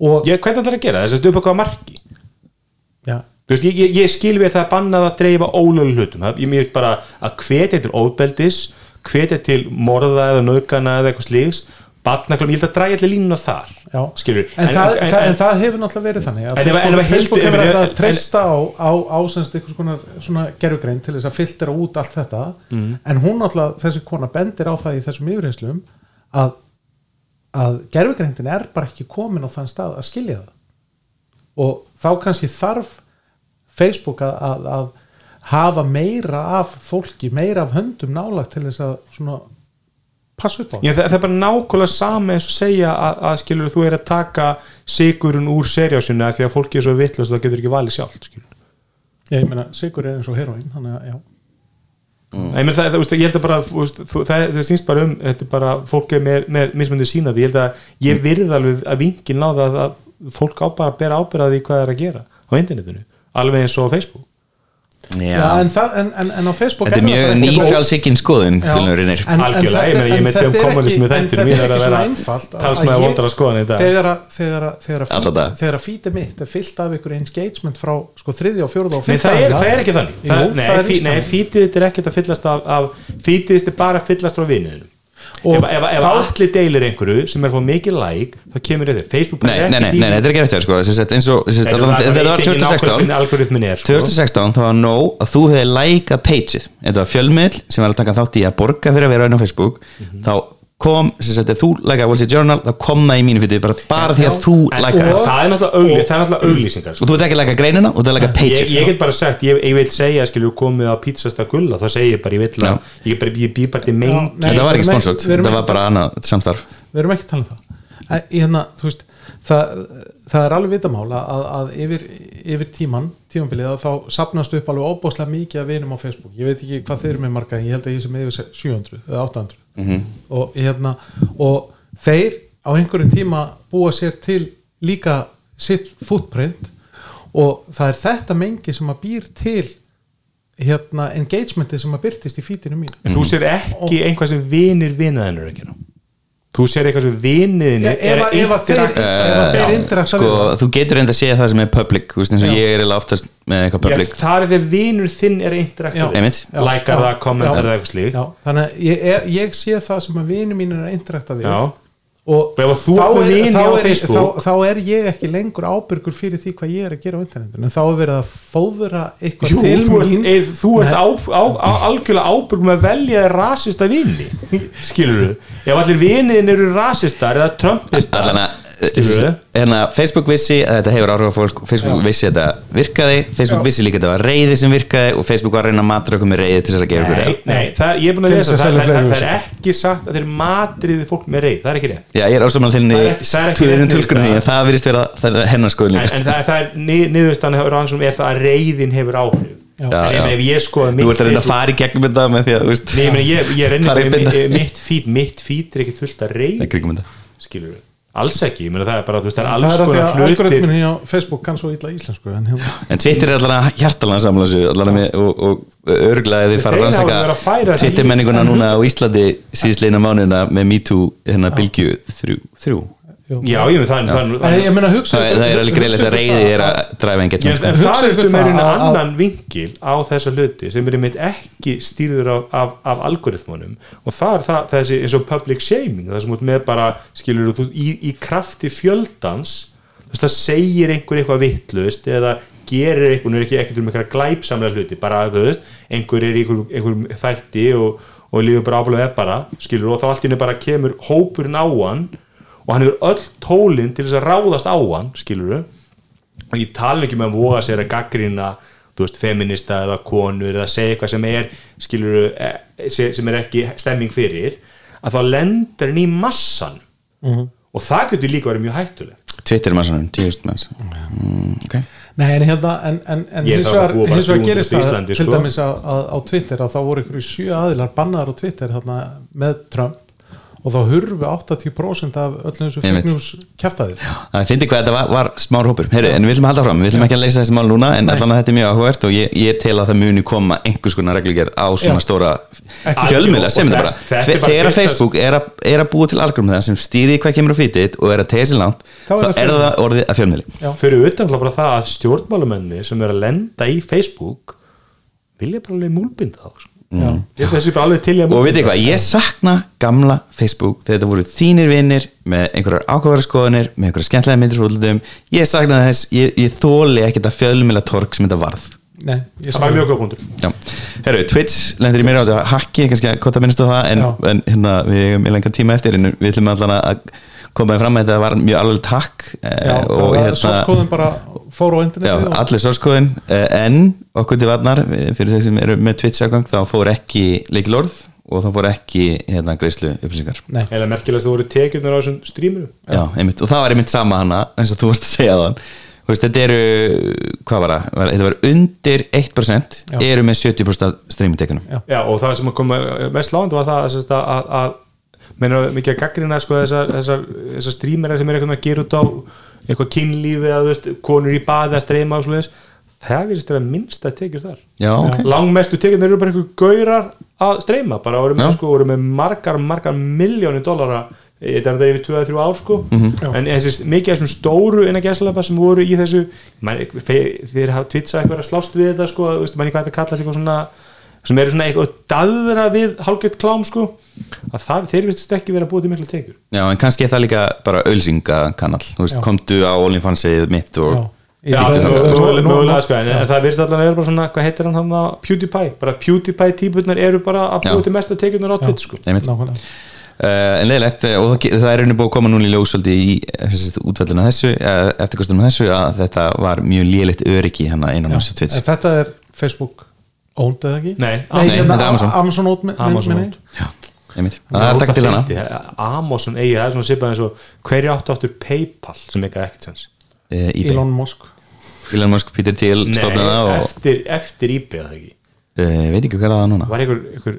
og ég, Hvernig ætlar að gera þess að upp Veist, ég, ég, ég skil við að það er bannað að dreifa ólölu hlutum. Það, ég mér bara að hvetja til óbeldis hvetja til morða eða nöðgana eða eitthvað slíks. Barnaklum, ég held að dræja allir línuna þar skilur En, það, það, en það hefur náttúrulega verið þannig að En en Facebook, hefur ef- alltaf en- að treysta á, á, á semst einhvers konar svona gerfugrein til þess að filtera út allt þetta. Mm. en hún náttúrulega, þessi kona bendir á það í þessum yfirheyslum að, að gerfugreintin er bara ekki komin á þann stað að skilja það. Og þá kannski þarf Facebook að, að, að hafa meira af fólki, meira af höndum nálagt til þess að svona passa upp á. Já, það, það er bara nákvæmlega sama eins og segja að, að skilur þú er að taka sigurinn úr serjásuna því að fólki er svo vittlust að það getur ekki valið sjálf skilur. ég meina, sigur er eins og heroín þannig að já. Nei, menn, það, það, ég held að bara það, það sýnst bara um þetta er bara, fólk er með, með mismöndi sína því ég held að ég virð alveg að vingin náða að, að fólk á bara að bera ábyrðaði hvað það er að gera á internetinu alveg eins og á Facebook Já, en, það, en, en, en á Facebook Þetta er það mjög nýfrálsikinn skoðun Já. Algjörlega, þetta- ég um er kommunismu ekki- en þættir þetta mínar er að ekki vera að ég- vondra skoðan í dag. þegar að- þegar að- þegar að Alla feed- daga. þegar að fítið mitt er fyllt af ykkur engagement frá sko þriðja og fjóruða og Nei, fyrta það er, það er ekki þannig fítið þetta er ekkert að fyllast af, af fítið þetta er bara að fyllast frá vinnuðinu Og ef, ef, ef þá- allir deilir einhverju sem er fóð mikið like þá kemur þetta, Facebook Nei, nei, nei, nei, nei, þetta er ekki þér, sko. Þetta var- þetta var ég veit ekki 2016 nákvæmlega hvernig algoritminn er, sko. 2016 þá var nóg að þú hefði lækað pageið þetta var fjölmiðl sem var að taka þátt í að borga fyrir að vera inn á Facebook. Mhm. þá kom, sem sagt, ef þú lækaði Wall Street Journal þá kom það í mínu fyrir bara, bara því að þú lækaði það er náttúrulega er auglýsingar sko. og þú ert ekki að læka greinina og þú ert að læka ég, pageið ég get bara sagt, ég, ég vil segja skilur komið á pizzasta gulla, þá segi ég bara ég vil að, ég, bara, ég bý bara til mengi þetta var ekki sponsort, þetta var bara annað samstarf. við erum ekki að tala um það Það, er alveg vitamál að, að, yfir, yfir tíman, tímanbilið þá sapnast upp alveg óbáslega mikið að vinum á Facebook. Ég veit ekki hvað þeir eru með marga en ég held að ég sem yfir 700 eða 800 og, hérna, og þeir á einhverjum tíma búa sér til líka sitt footprint og það er þetta mengi sem að býr til hérna engagementi sem að byrtist í fítinu mín en þú sér ekki einhvað sem vinir vinaðinur að gera þú sér eitthvað sem viniðinni Ja, ef þeir- þeir interakta sko, við það. þú getur reynda að segja það sem er public veist, eins og Já. ég er oftast með eitthvað public það er þegar vinur þinn er Já. Einmitt. Já, lækar já, það, kommentar já. það eitthvað slíkt Já, þannig að ég, ég, sé það sem að vini mín er interakta við Já. Og þá er- þá er- þá, þá er ég ekki lengur ábyrgur fyrir því hvað ég er að gera á internetinu en þá er verið að fóðra eitthvað Jú, til þú mín eð, þú ert á, á, á, algjörlega ábyrg með að velja þér rasista vini skilur þú ef allir viniðin eru rasistar eða trumpistar allan að Skilurðu? Hérna, Facebook vissi að þetta hefur áhrif á fólk Facebook vissi að þetta virkaði Facebook Já. vissi líka að þetta var reyði sem virkaði og Facebook var að reyna að matra okkur með reyði til þess að gera okkur Nei, reyði nei, það, ég er búin að lesa þess að það, selja það, er ekki sagt að þeir matriði fólk með reyð, það er ekki rétt. Já, ég er ásamal þinni Það virðist vera er hennar skoðun en, það, það er nið, niðurstann er það að reyðin hefur áhrif. Já. Já, já. Þú ert að reyna að fara í gegnum þetta með því að, veist Nei, ég meina ég, ég er beinna. mitt fít mitt fít er ekkert fullt að reyð skilur við, alls ekki, ég meina það er bara þú veist, það er það alls er að því að hlutir. algoritminni á Facebook kann svo illa íslensku en hérna En Twitter er allan að hjartalega samla þessu allan með, og, og örglega þið fara verið að rannsaka Twitter menninguna núna á Íslandi síðistleina mánuðina með MeToo hérna bylgju þrjú, þrjú. Jú. já, ég meina það, það, það, En ég meina hugsa Það, það er alveg greiðilegt að reyði er að dræfa Já, engagement en sko. það er að- að- annan vinkil á þessa hluti sem er einmitt ekki stýrður af, af, af algoritmunum og það er það, þessi eins og public shaming það sem út með bara skilur þú í, í krafti fjöldans þú veist það segir einhver eitthvað vittlust eða gerir einhver, nú er ekki ekkert um eitthvað glæpsamlega hluti, bara þú veist einhver er í einhver, einhver þætti og, og líður bara áfælega bara, skilur og þá allt í á og hann hefur öll tólinn til þess að ráðast á hann, skilur og ég tala ekki með að voga sér að gaggrina þú veist, feminista eða konur eða segja eitthvað sem er skilur, sem er ekki stemming fyrir að þá lendur hann í massan Mhm. og það getur líka verið mjög hættulegt Twitter maður svona, tíust manns mm, okay. Nei, en hérna, en, en, en hins vegar, búa bara hins vegar 300 gerist það til sko. dæmis að, að á Twitter að þá voru ykkur sjö aðilar bannaðar á Twitter þarna, með Trump og þá hurfu 80% af öllum þessu news kjaftaðir Það finnir hvað þetta var, var smár hópur. Heyri, en við viljum halda fram, við viljum ekki að leysa þessi mál núna en allan að þetta er mjög áhugavert og ég, ég tel að það muni koma einhvers konar reglugerð á svona Já. stóra fjölmiðla. Sem þetta bara bara þegar að Facebook er að, er að búa til algoritma það sem stýri hvað kemur á fítið og er að tegja sér langt Þá er það orðið að fjölmiðli. Já. fyrir utan náttúrulega bara það að stjórnmálumenni sem er að lenda í Facebook vilja bara alveg múlbinda þá að og veit eitthvað, ég sakna gamla Facebook þegar þetta voru þínir vinnir með einhverjar ákvæðara skoðanir með einhverjar skemmtlega myndir frá útlutum ég sakna þess, ég, ég þóli ekkert að fjölmiðla torg sem þetta varð. Nei, ég það var mjög góð punktur Já, herru, Twitch lendir í mér á þetta hakki, kannski að að minnstu það en, en hérna, við hefum í lengan tíma eftir en við ætlum allan að koma fram að þetta var mjög alveg hakk Já, og og hérna sortkóðin bara fór á Já, internetið og- allir sorskóðin en okkur til varnar fyrir þeir sem eru með Twitch aðgang þá fór ekki leikilorð og það voru ekki hérna greiðslu upplýsingar. Nei, eða merkilegast það voru tekjurnar á þessum strímuru Já, einmitt, og það var einmitt sama hana eins og þú varst að segja þann veist, þetta eru, hvað var það? Þetta var undir 1% Já. eru með 70% af streamitekunum Já. Já, og það sem kom mest lágandi var það að, að, að menna mikið að gaggrina sko, þessar, þessar, þessar strímera sem er eitthvað að gera út á eitthvað kynlífi eða þú veist, konur í baði að streyma og svoleiðis. Það virðist vera minnst að tekjur þar. Já, ok. Langmestu tekjurnar eru bara eitthvað gaurar að streyma, bara voru með, sko, voru með margar, margar miljónir dollara þetta er þetta yfir 2-3 ár sko. Mhm. en þessi, mikið af þessum stóru innan gæslepa sem voru í þessu man, þeir hafa tvitsað eitthvað að slást við þetta sko, þú veist, manni hvað þetta kallast eitthvað svona sem eru svona eitthvað daðra við hálfgett klám sko að það, þeir vistust ekki vera búið til mikla tekjur. Já, en kannski er það líka bara ölsingakanal Þú veist, Já. komdu á OnlyFansið mitt og já. Já, það- nú- mögulega, sko, en, en það virðist allan að vera bara svona, hvað heitir hann hann að PewDiePie, bara PewDiePie típurnar eru bara að búið til mesta tekjurnar á Twitch sko. Nákvæmlega. Uh, en leðilegt, uh, og það, það er rauninu búið að koma núna í ljós svolítið í útvölduna þessu uh, eftirkostunum þessu að þetta var mjög lélegt öryggi hérna innan á þessu En þetta er Facebook owned eða ekki? Nei, Nei, Nei, hérna, er Amazon. Minni- Amazon einmitt, það er takk til hana Amazon eigi, það er svona sipað eins og hverju áttu áttur Paypal sem ekki ekkert sens? eBay, Elon Musk. Elon Musk, Peter Thiel Nei, stofnaða og eftir, eftir eBay að það ekki? Uh, veit ekki hvað það var núna. Var einhver, einhver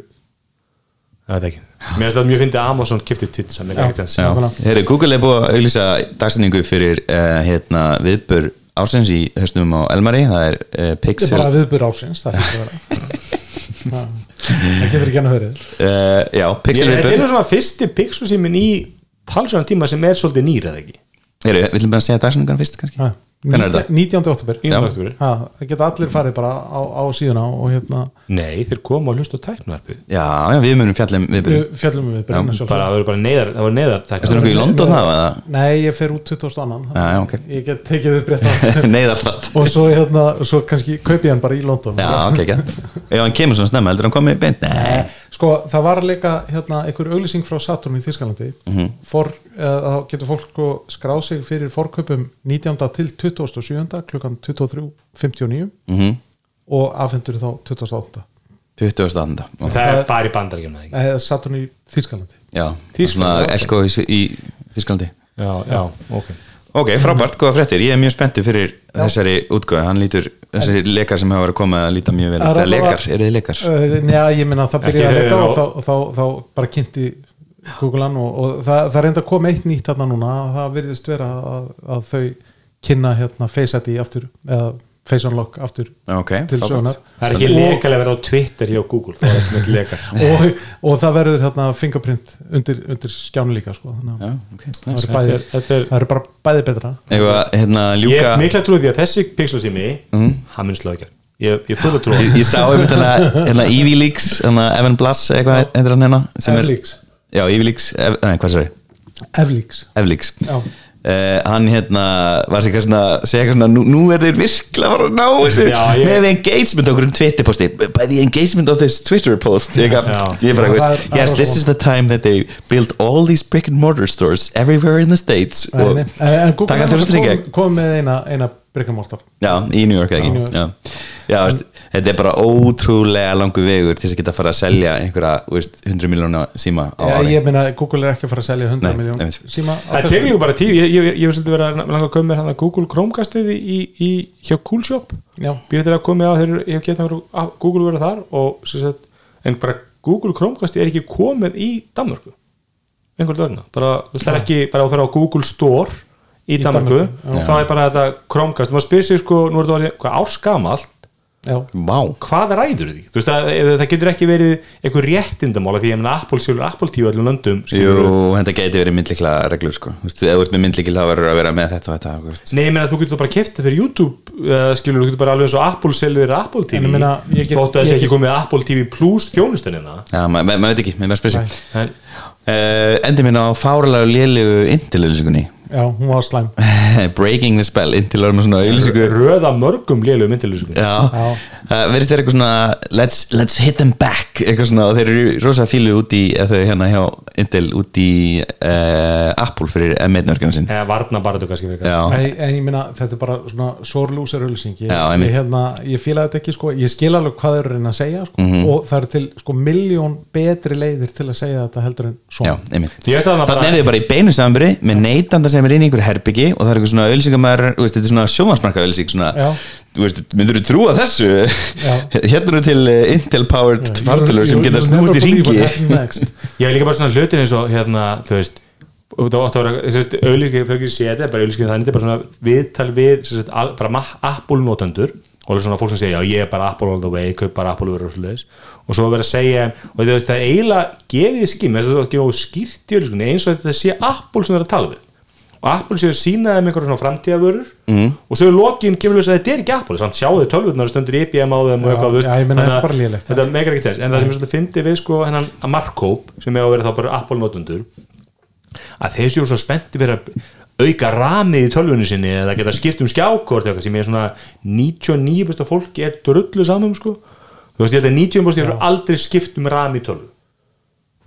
það veit ekki. Mér finnst það mjög fyndið að Amazon kipti Twitch sem ekki ekkert sens. Já, Nákvæmlega. Heru, Google er búið að auglýsa dagsinningu fyrir uh, hérna, viðbör ásins í höstum á Elmari það er uh, Þetta er Pixel bara viðbur ásins Það hlýtur að vera. *laughs* Það getur ekki hann að verið uh, Já, Ég- Pixel þetta er svona fyrsti pixel símin í talsvæðan tíma sem er svolítið nýr eða ekki Heru, Við viljum bara segja dagsinningan fyrst kannski þetta? 19. oktober Það geta allir farið bara á, á síðuna og hérna nei, þeir koma að hlusta á tæknarpið Já, já, við munum fjallum við fjallum við byrjun að sjálfsögðu. bara það voru bara neyðar, það voru neyðar Erstu nokkuð í London eða? Nei, ég fer út 20. annan Já, já, ok. Ég get tekið upp rétt á *laughs* Neyðar þátt og svo, hérna, svo kannski kaupi ég hann bara í London Já, ok, ekki *laughs* Ef hann kemur svona snemma, heldur hann komið beint? Nei Sko, það var líka hérna, einhver auglýsing frá Saturn í Þískalandi Mhm. for, eða, þá getur fólk sko, skráð sig fyrir forkaupum 19. til 27. klukkan 23.59 mm og afhendur þá 28. 20. standa það Það er bara í bandaríkjum eða Saturn í Þískalandi Já, Þýskaland, svona já. elko í, í Þísklandi já, já, ok Ok, frábært, góða fréttir, ég er mjög spenntur fyrir þessari útgöðu, hann lítur þessari lekar sem hafa verið komið að líta mjög vel Það er Það lekar, eru þið lekar? Uh, Já, ég minna það Ekki byrjaði að eru og á- þá, þá, þá bara kynnti Google hann og, og það, það reynda að koma eitt nýtt þarna núna, það virðist vera að, að þau kynna hérna Face ID aftur, eða Face Unlock aftur Ok, til sögunar það er ekki Og- lekalega verið á Twitter hjá Google það er ekki með lekar *laughs* og, og það verður hérna fingerprint undir, undir skjánu líka sko. Já, að ok, það eru bæði, þetta er það eru bara bæði betra. Ef að, hérna, ég ljúka er mikla trúið því að þessi pixel sími Mhm. hann mun slá ekki ég, ég fyrir að trúa Ég, ég sá hérna, hérna Eevee Leaks, hérna Evan Blass eitthvað heitir hann hérna sem er- Evlix Já, Eevee Leaks, Uh, hann hérna var sér eitthvað svona segja eitthvað svona, nú, nú er þeir virkilega að fara að ná þessu Já, ég- með engagement okkur um Twitter posti by the engagement of this Twitter post ég, bara, er- það er yes, this is the time that they built all these brick and mortar stores everywhere in the states. Og nei. En Google taka kom, þessu með eina, eina bryggamortar já, í New York Í ekki? New York. já, já veist, þetta er bara ótrúlega langu vegur til þess að geta að fara að selja einhverja veist, 100 miljóna síma á Já, ári. ég meina Google er ekki að fara að selja 100 Nei, miljón einmitt. síma á það þessu. tekur líka bara tíu. Ég, ég, ég, ég vil svolítið vera langa að koma með hann að Google Chromecastið í, í, í hjá Coolshop. Já. býr þetta að koma með að þeir ég hef getað að Google vera þar og sem sagt, en bara Google Chromecast er ekki komið í Danmörku. Einhvern veginn. Bara, það er ekki bara að fara á Google Store í, Í Danmörku, Danmörku, þá er bara þetta Chromecast, maður spyr sig sko, nú er þetta orðið hvað árskamalt, hvað ræður því? Þú veist að ef það getur ekki verið einhver réttindamála því ég meina Apple sjálfur Apple tíu öllum löndum jú, þetta geti verið myndlikla reglur sko, þú veist, ef þú ert með myndlikil þá verður að vera með þetta og þetta veist. Nei, ég meina þú getur bara kæftið fyrir YouTube uh, skilur, þú getur bara alveg eins og Apple selur Apple TV, En ég meina, ég get- þótt að þessi ekki komið Apple TV Plus þjónustunina Já, ma- ma- maður veit ekki, maður spyrir sig Nei. en uh, Endur minna á fáralega lélegu intilölusingunni já, hún var slæm. *laughs* Breaking the spell vera með svona auðlýsingu röða mörgum lélugum myndilýsingum Já, Já. það verðist vera eitthvað svona let's, let's hit them back eitthvað svona og þeir eru rosa fílu út í þau hérna hjá Intel út í uh, Apple fyrir M1-nörgjum sin eða varna bara þú kannski fyrir Já, en, en ég minna, þetta er bara svona sórlúsar auðlýsing ég, Já, ég, hérna, ég fíla þetta ekki sko, ég skil alveg hvað þau eru reyna að segja sko, Mhm. og það eru til sko miljón betri leiðir til að segja þetta heldur en já, svona það Þannig er þið bara í beinu samanbyrði er inn í einhverju herbyggi og það er eitthvað svona auðlýsingamæður, þetta er svona sjónvarsmarka auðlýsing svona, veist, myndur þú trúa þessu? *laughs* Hérna eru til eh, Intel powered fartölur sem geta snúist í ringi ég vil líka bara svona hlutin eins og hérna þú veist auðlýsing fyrir ekki sé þetta, bara auðlýsing þannig, þetta er bara svona viðtal við, sagt, al- bara notendur og það er svona fólk sem segja, já ég er bara Apple all the way, kaup bara Apple verður og svoleiðis og svo verður að segja, og það er eiginlega gefið í að það er skýrt í auðlýsingunni, eins og þetta sé Apple sem verður að tala við og Apple séu sínaði með einhverjum svona framtíðavörur mm. og svo í lokin kemur við að þetta er ekki Apple samt sjáu þið tölvurnar stundur IBM á þeim og Já, eitthvað, ég þannig þetta er að þetta meikar ekki þess, en það sem er svolítið fyndið við sko hennan Markóp sem er að vera þá bara Apple notundur að þeir séu svo spennti fyrir að auka ramið í tölvunni sinni eða geta skipt um skjákort eitthvað sem er svona 99% fólki er drullu saman sko. Þú veist ég held að 90% eru aldrei skipt um rami í tölvu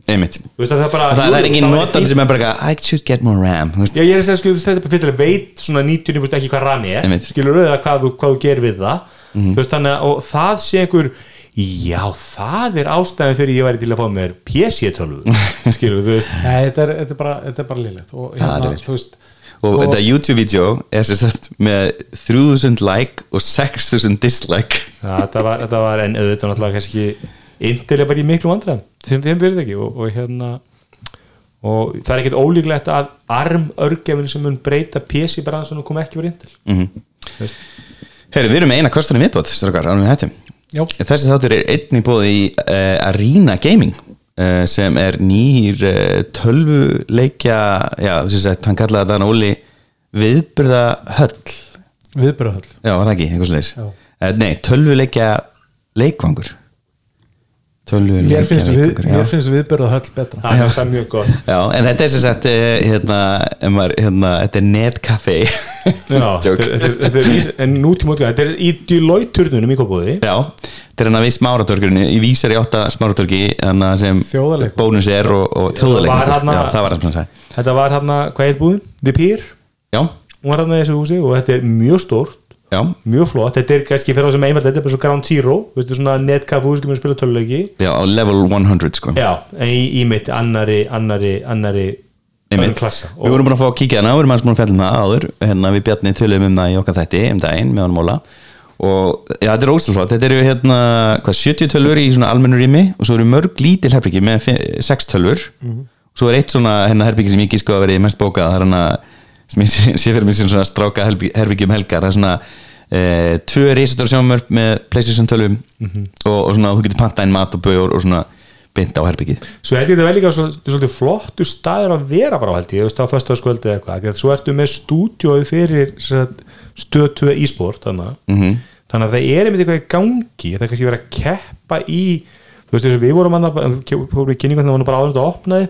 einmitt þú veist að það er bara það, það er engin það eitt- sem er bara I should get more RAM. Já, ég er að segja, sko, þetta er bara fyrst alveg veit svona 99% ekki hvað rami er Einmitt. skilur auðvitað hvað, þú- hvað þú gerir við það Mhm. þú veist þannig og það sé einhver já, það er ástæðan fyrir ég væri til að fá mér PC-tölvu *laughs* skilur, þú veist Nei, þetta er, þetta er bara, þetta er bara lélegt og hérna, er veist og þetta YouTube-vídeó er sér sett með 3000 like og 6000 dislike þetta var, þetta var en auðvitað náttúrulega kannski Intel er bara í miklu vandræðum þeim þeim verið ekki og, og hérna og það er ekkert ólíklegt að armörgefin sem mun breyta PC bransunum kom ekki verið Intel. Mm Veist. Herru, við erum með eina kostunum viðbót strókar, ánum við hættum Já. Þessi þáttur er einnig bóði í uh, Arena Gaming uh, sem er nýr uh, tölvuleikja já, sem sagt, hann kallaði þetta Óli viðbyrða höll viðbröðhöll Já, var það ekki, einhvers leis Já. uh, Nei, tölvuleikja leikvangur mér finnst, við, mér finnst viðbröðhöll betra. Það er það mjög gott. Já, en þetta er sem sagt uh, hérna, ef maður, hérna, þetta er *laughs* þetta þetta í- en nútíma útgáð þetta er í Deloitte-turnunum í Kópóði Já, þetta er hann að við smáratörkurinn í vísar í átta smáratörki sem bónus er og, og Já, það var hann þetta hérna, hvað heit búðin? The Pier, Já, hún var hérna í þessu húsi og þetta er mjög stórt já, mjög flott, þetta er kannski fyrir þá sem einvært þetta er bara svo Ground Zero, veistu svona netcaf hús sem er að spila töluleiki já, á level 100 sko. Já, en í, í mitt annari annari, annari klassa. Við vorum búin að fá að kíkja hana, við erum aðeins búin að fjalla um það áður. Hérna við Bjarni tölum um það í okkar þætti um daginn með hann móla og já, þetta er ósælflott, þetta eru hérna hvað, 70 tölfur í svona almennu rými og svo eru mörg lítil herbyggi með 6 tölfur og svo er eitt svona hérna herbyggi sem ég gísku að vera mest bókað, það er hana sem ég sé fyrir mig sem svona stráka herbyggi um helgar, það er svona e, tvö reisastór sjónmörp með Playstation tölvum og, og svona þú getur panta inn mat og bögur og svona beint á herbyggið Svo held ég þetta vel líka svo- svolítið flottu staður að vera bara á held ég, þú veist á föstaskvöldi eða eitthvað, svo ertu með stúdíói fyrir sem sagt, stöð 2 e-sport þannig, þannig að það er einmitt eitthvað í gangi, það er kannski verið að keppa í, þú veist þess að við vorum í kynningu þannig að það var bara áður en þetta opnaði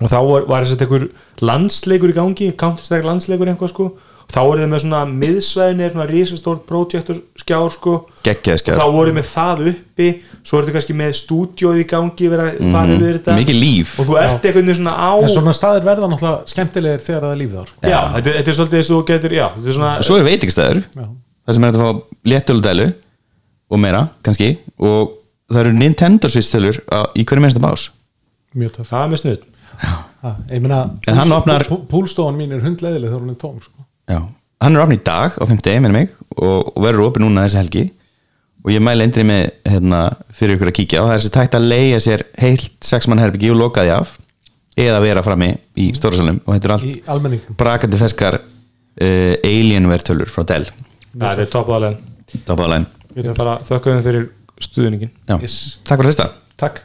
og þá var, var þess að einhver landsleikur í gangi, counter-strike landsleikur eitthvað sko, og þá voru þið með svona miðsvæðinni, svona risastór projektor skjár sko, Geggjaði skjár. og þá voru þið með það uppi. Svo voru þið kannski með stúdíóið í gangi verið að fara yfir þetta. Mhm. mikið líf. Og þú ert veginn svona á en svona staðir verða náttúrulega skemmtilegir þegar það er lífið þar. Já, þetta, er- þetta er svolítið þess að þú getur já, þetta er svona svo er veitingstæður Já. það sem er hægt að fá léttöludælu og meira, kannski. Og það eru Nintendo Switch-tölur á- í hverju minnsta bás mjög töff. Það er með snuð ég meina, En hann opnar- púlstofan mín er hundleiðileg þegar hún er tóm sko. Já. hann er opn í dag á 50, minnum mig og, og verður opin núna þessi helgi og ég mæli endri með hérna, fyrir ykkur að kíkja og það er þessi tækt að leia sér heilt sexmann herbyggi og lokaði af eða vera frammi í stórasalum og þetta er allt brakandi feskar uh, Alienware tölur frá Dell það er topaðalega Top of the line. við þökkum fyrir stuðningin. Yes. Takk fyrir að hlusta takk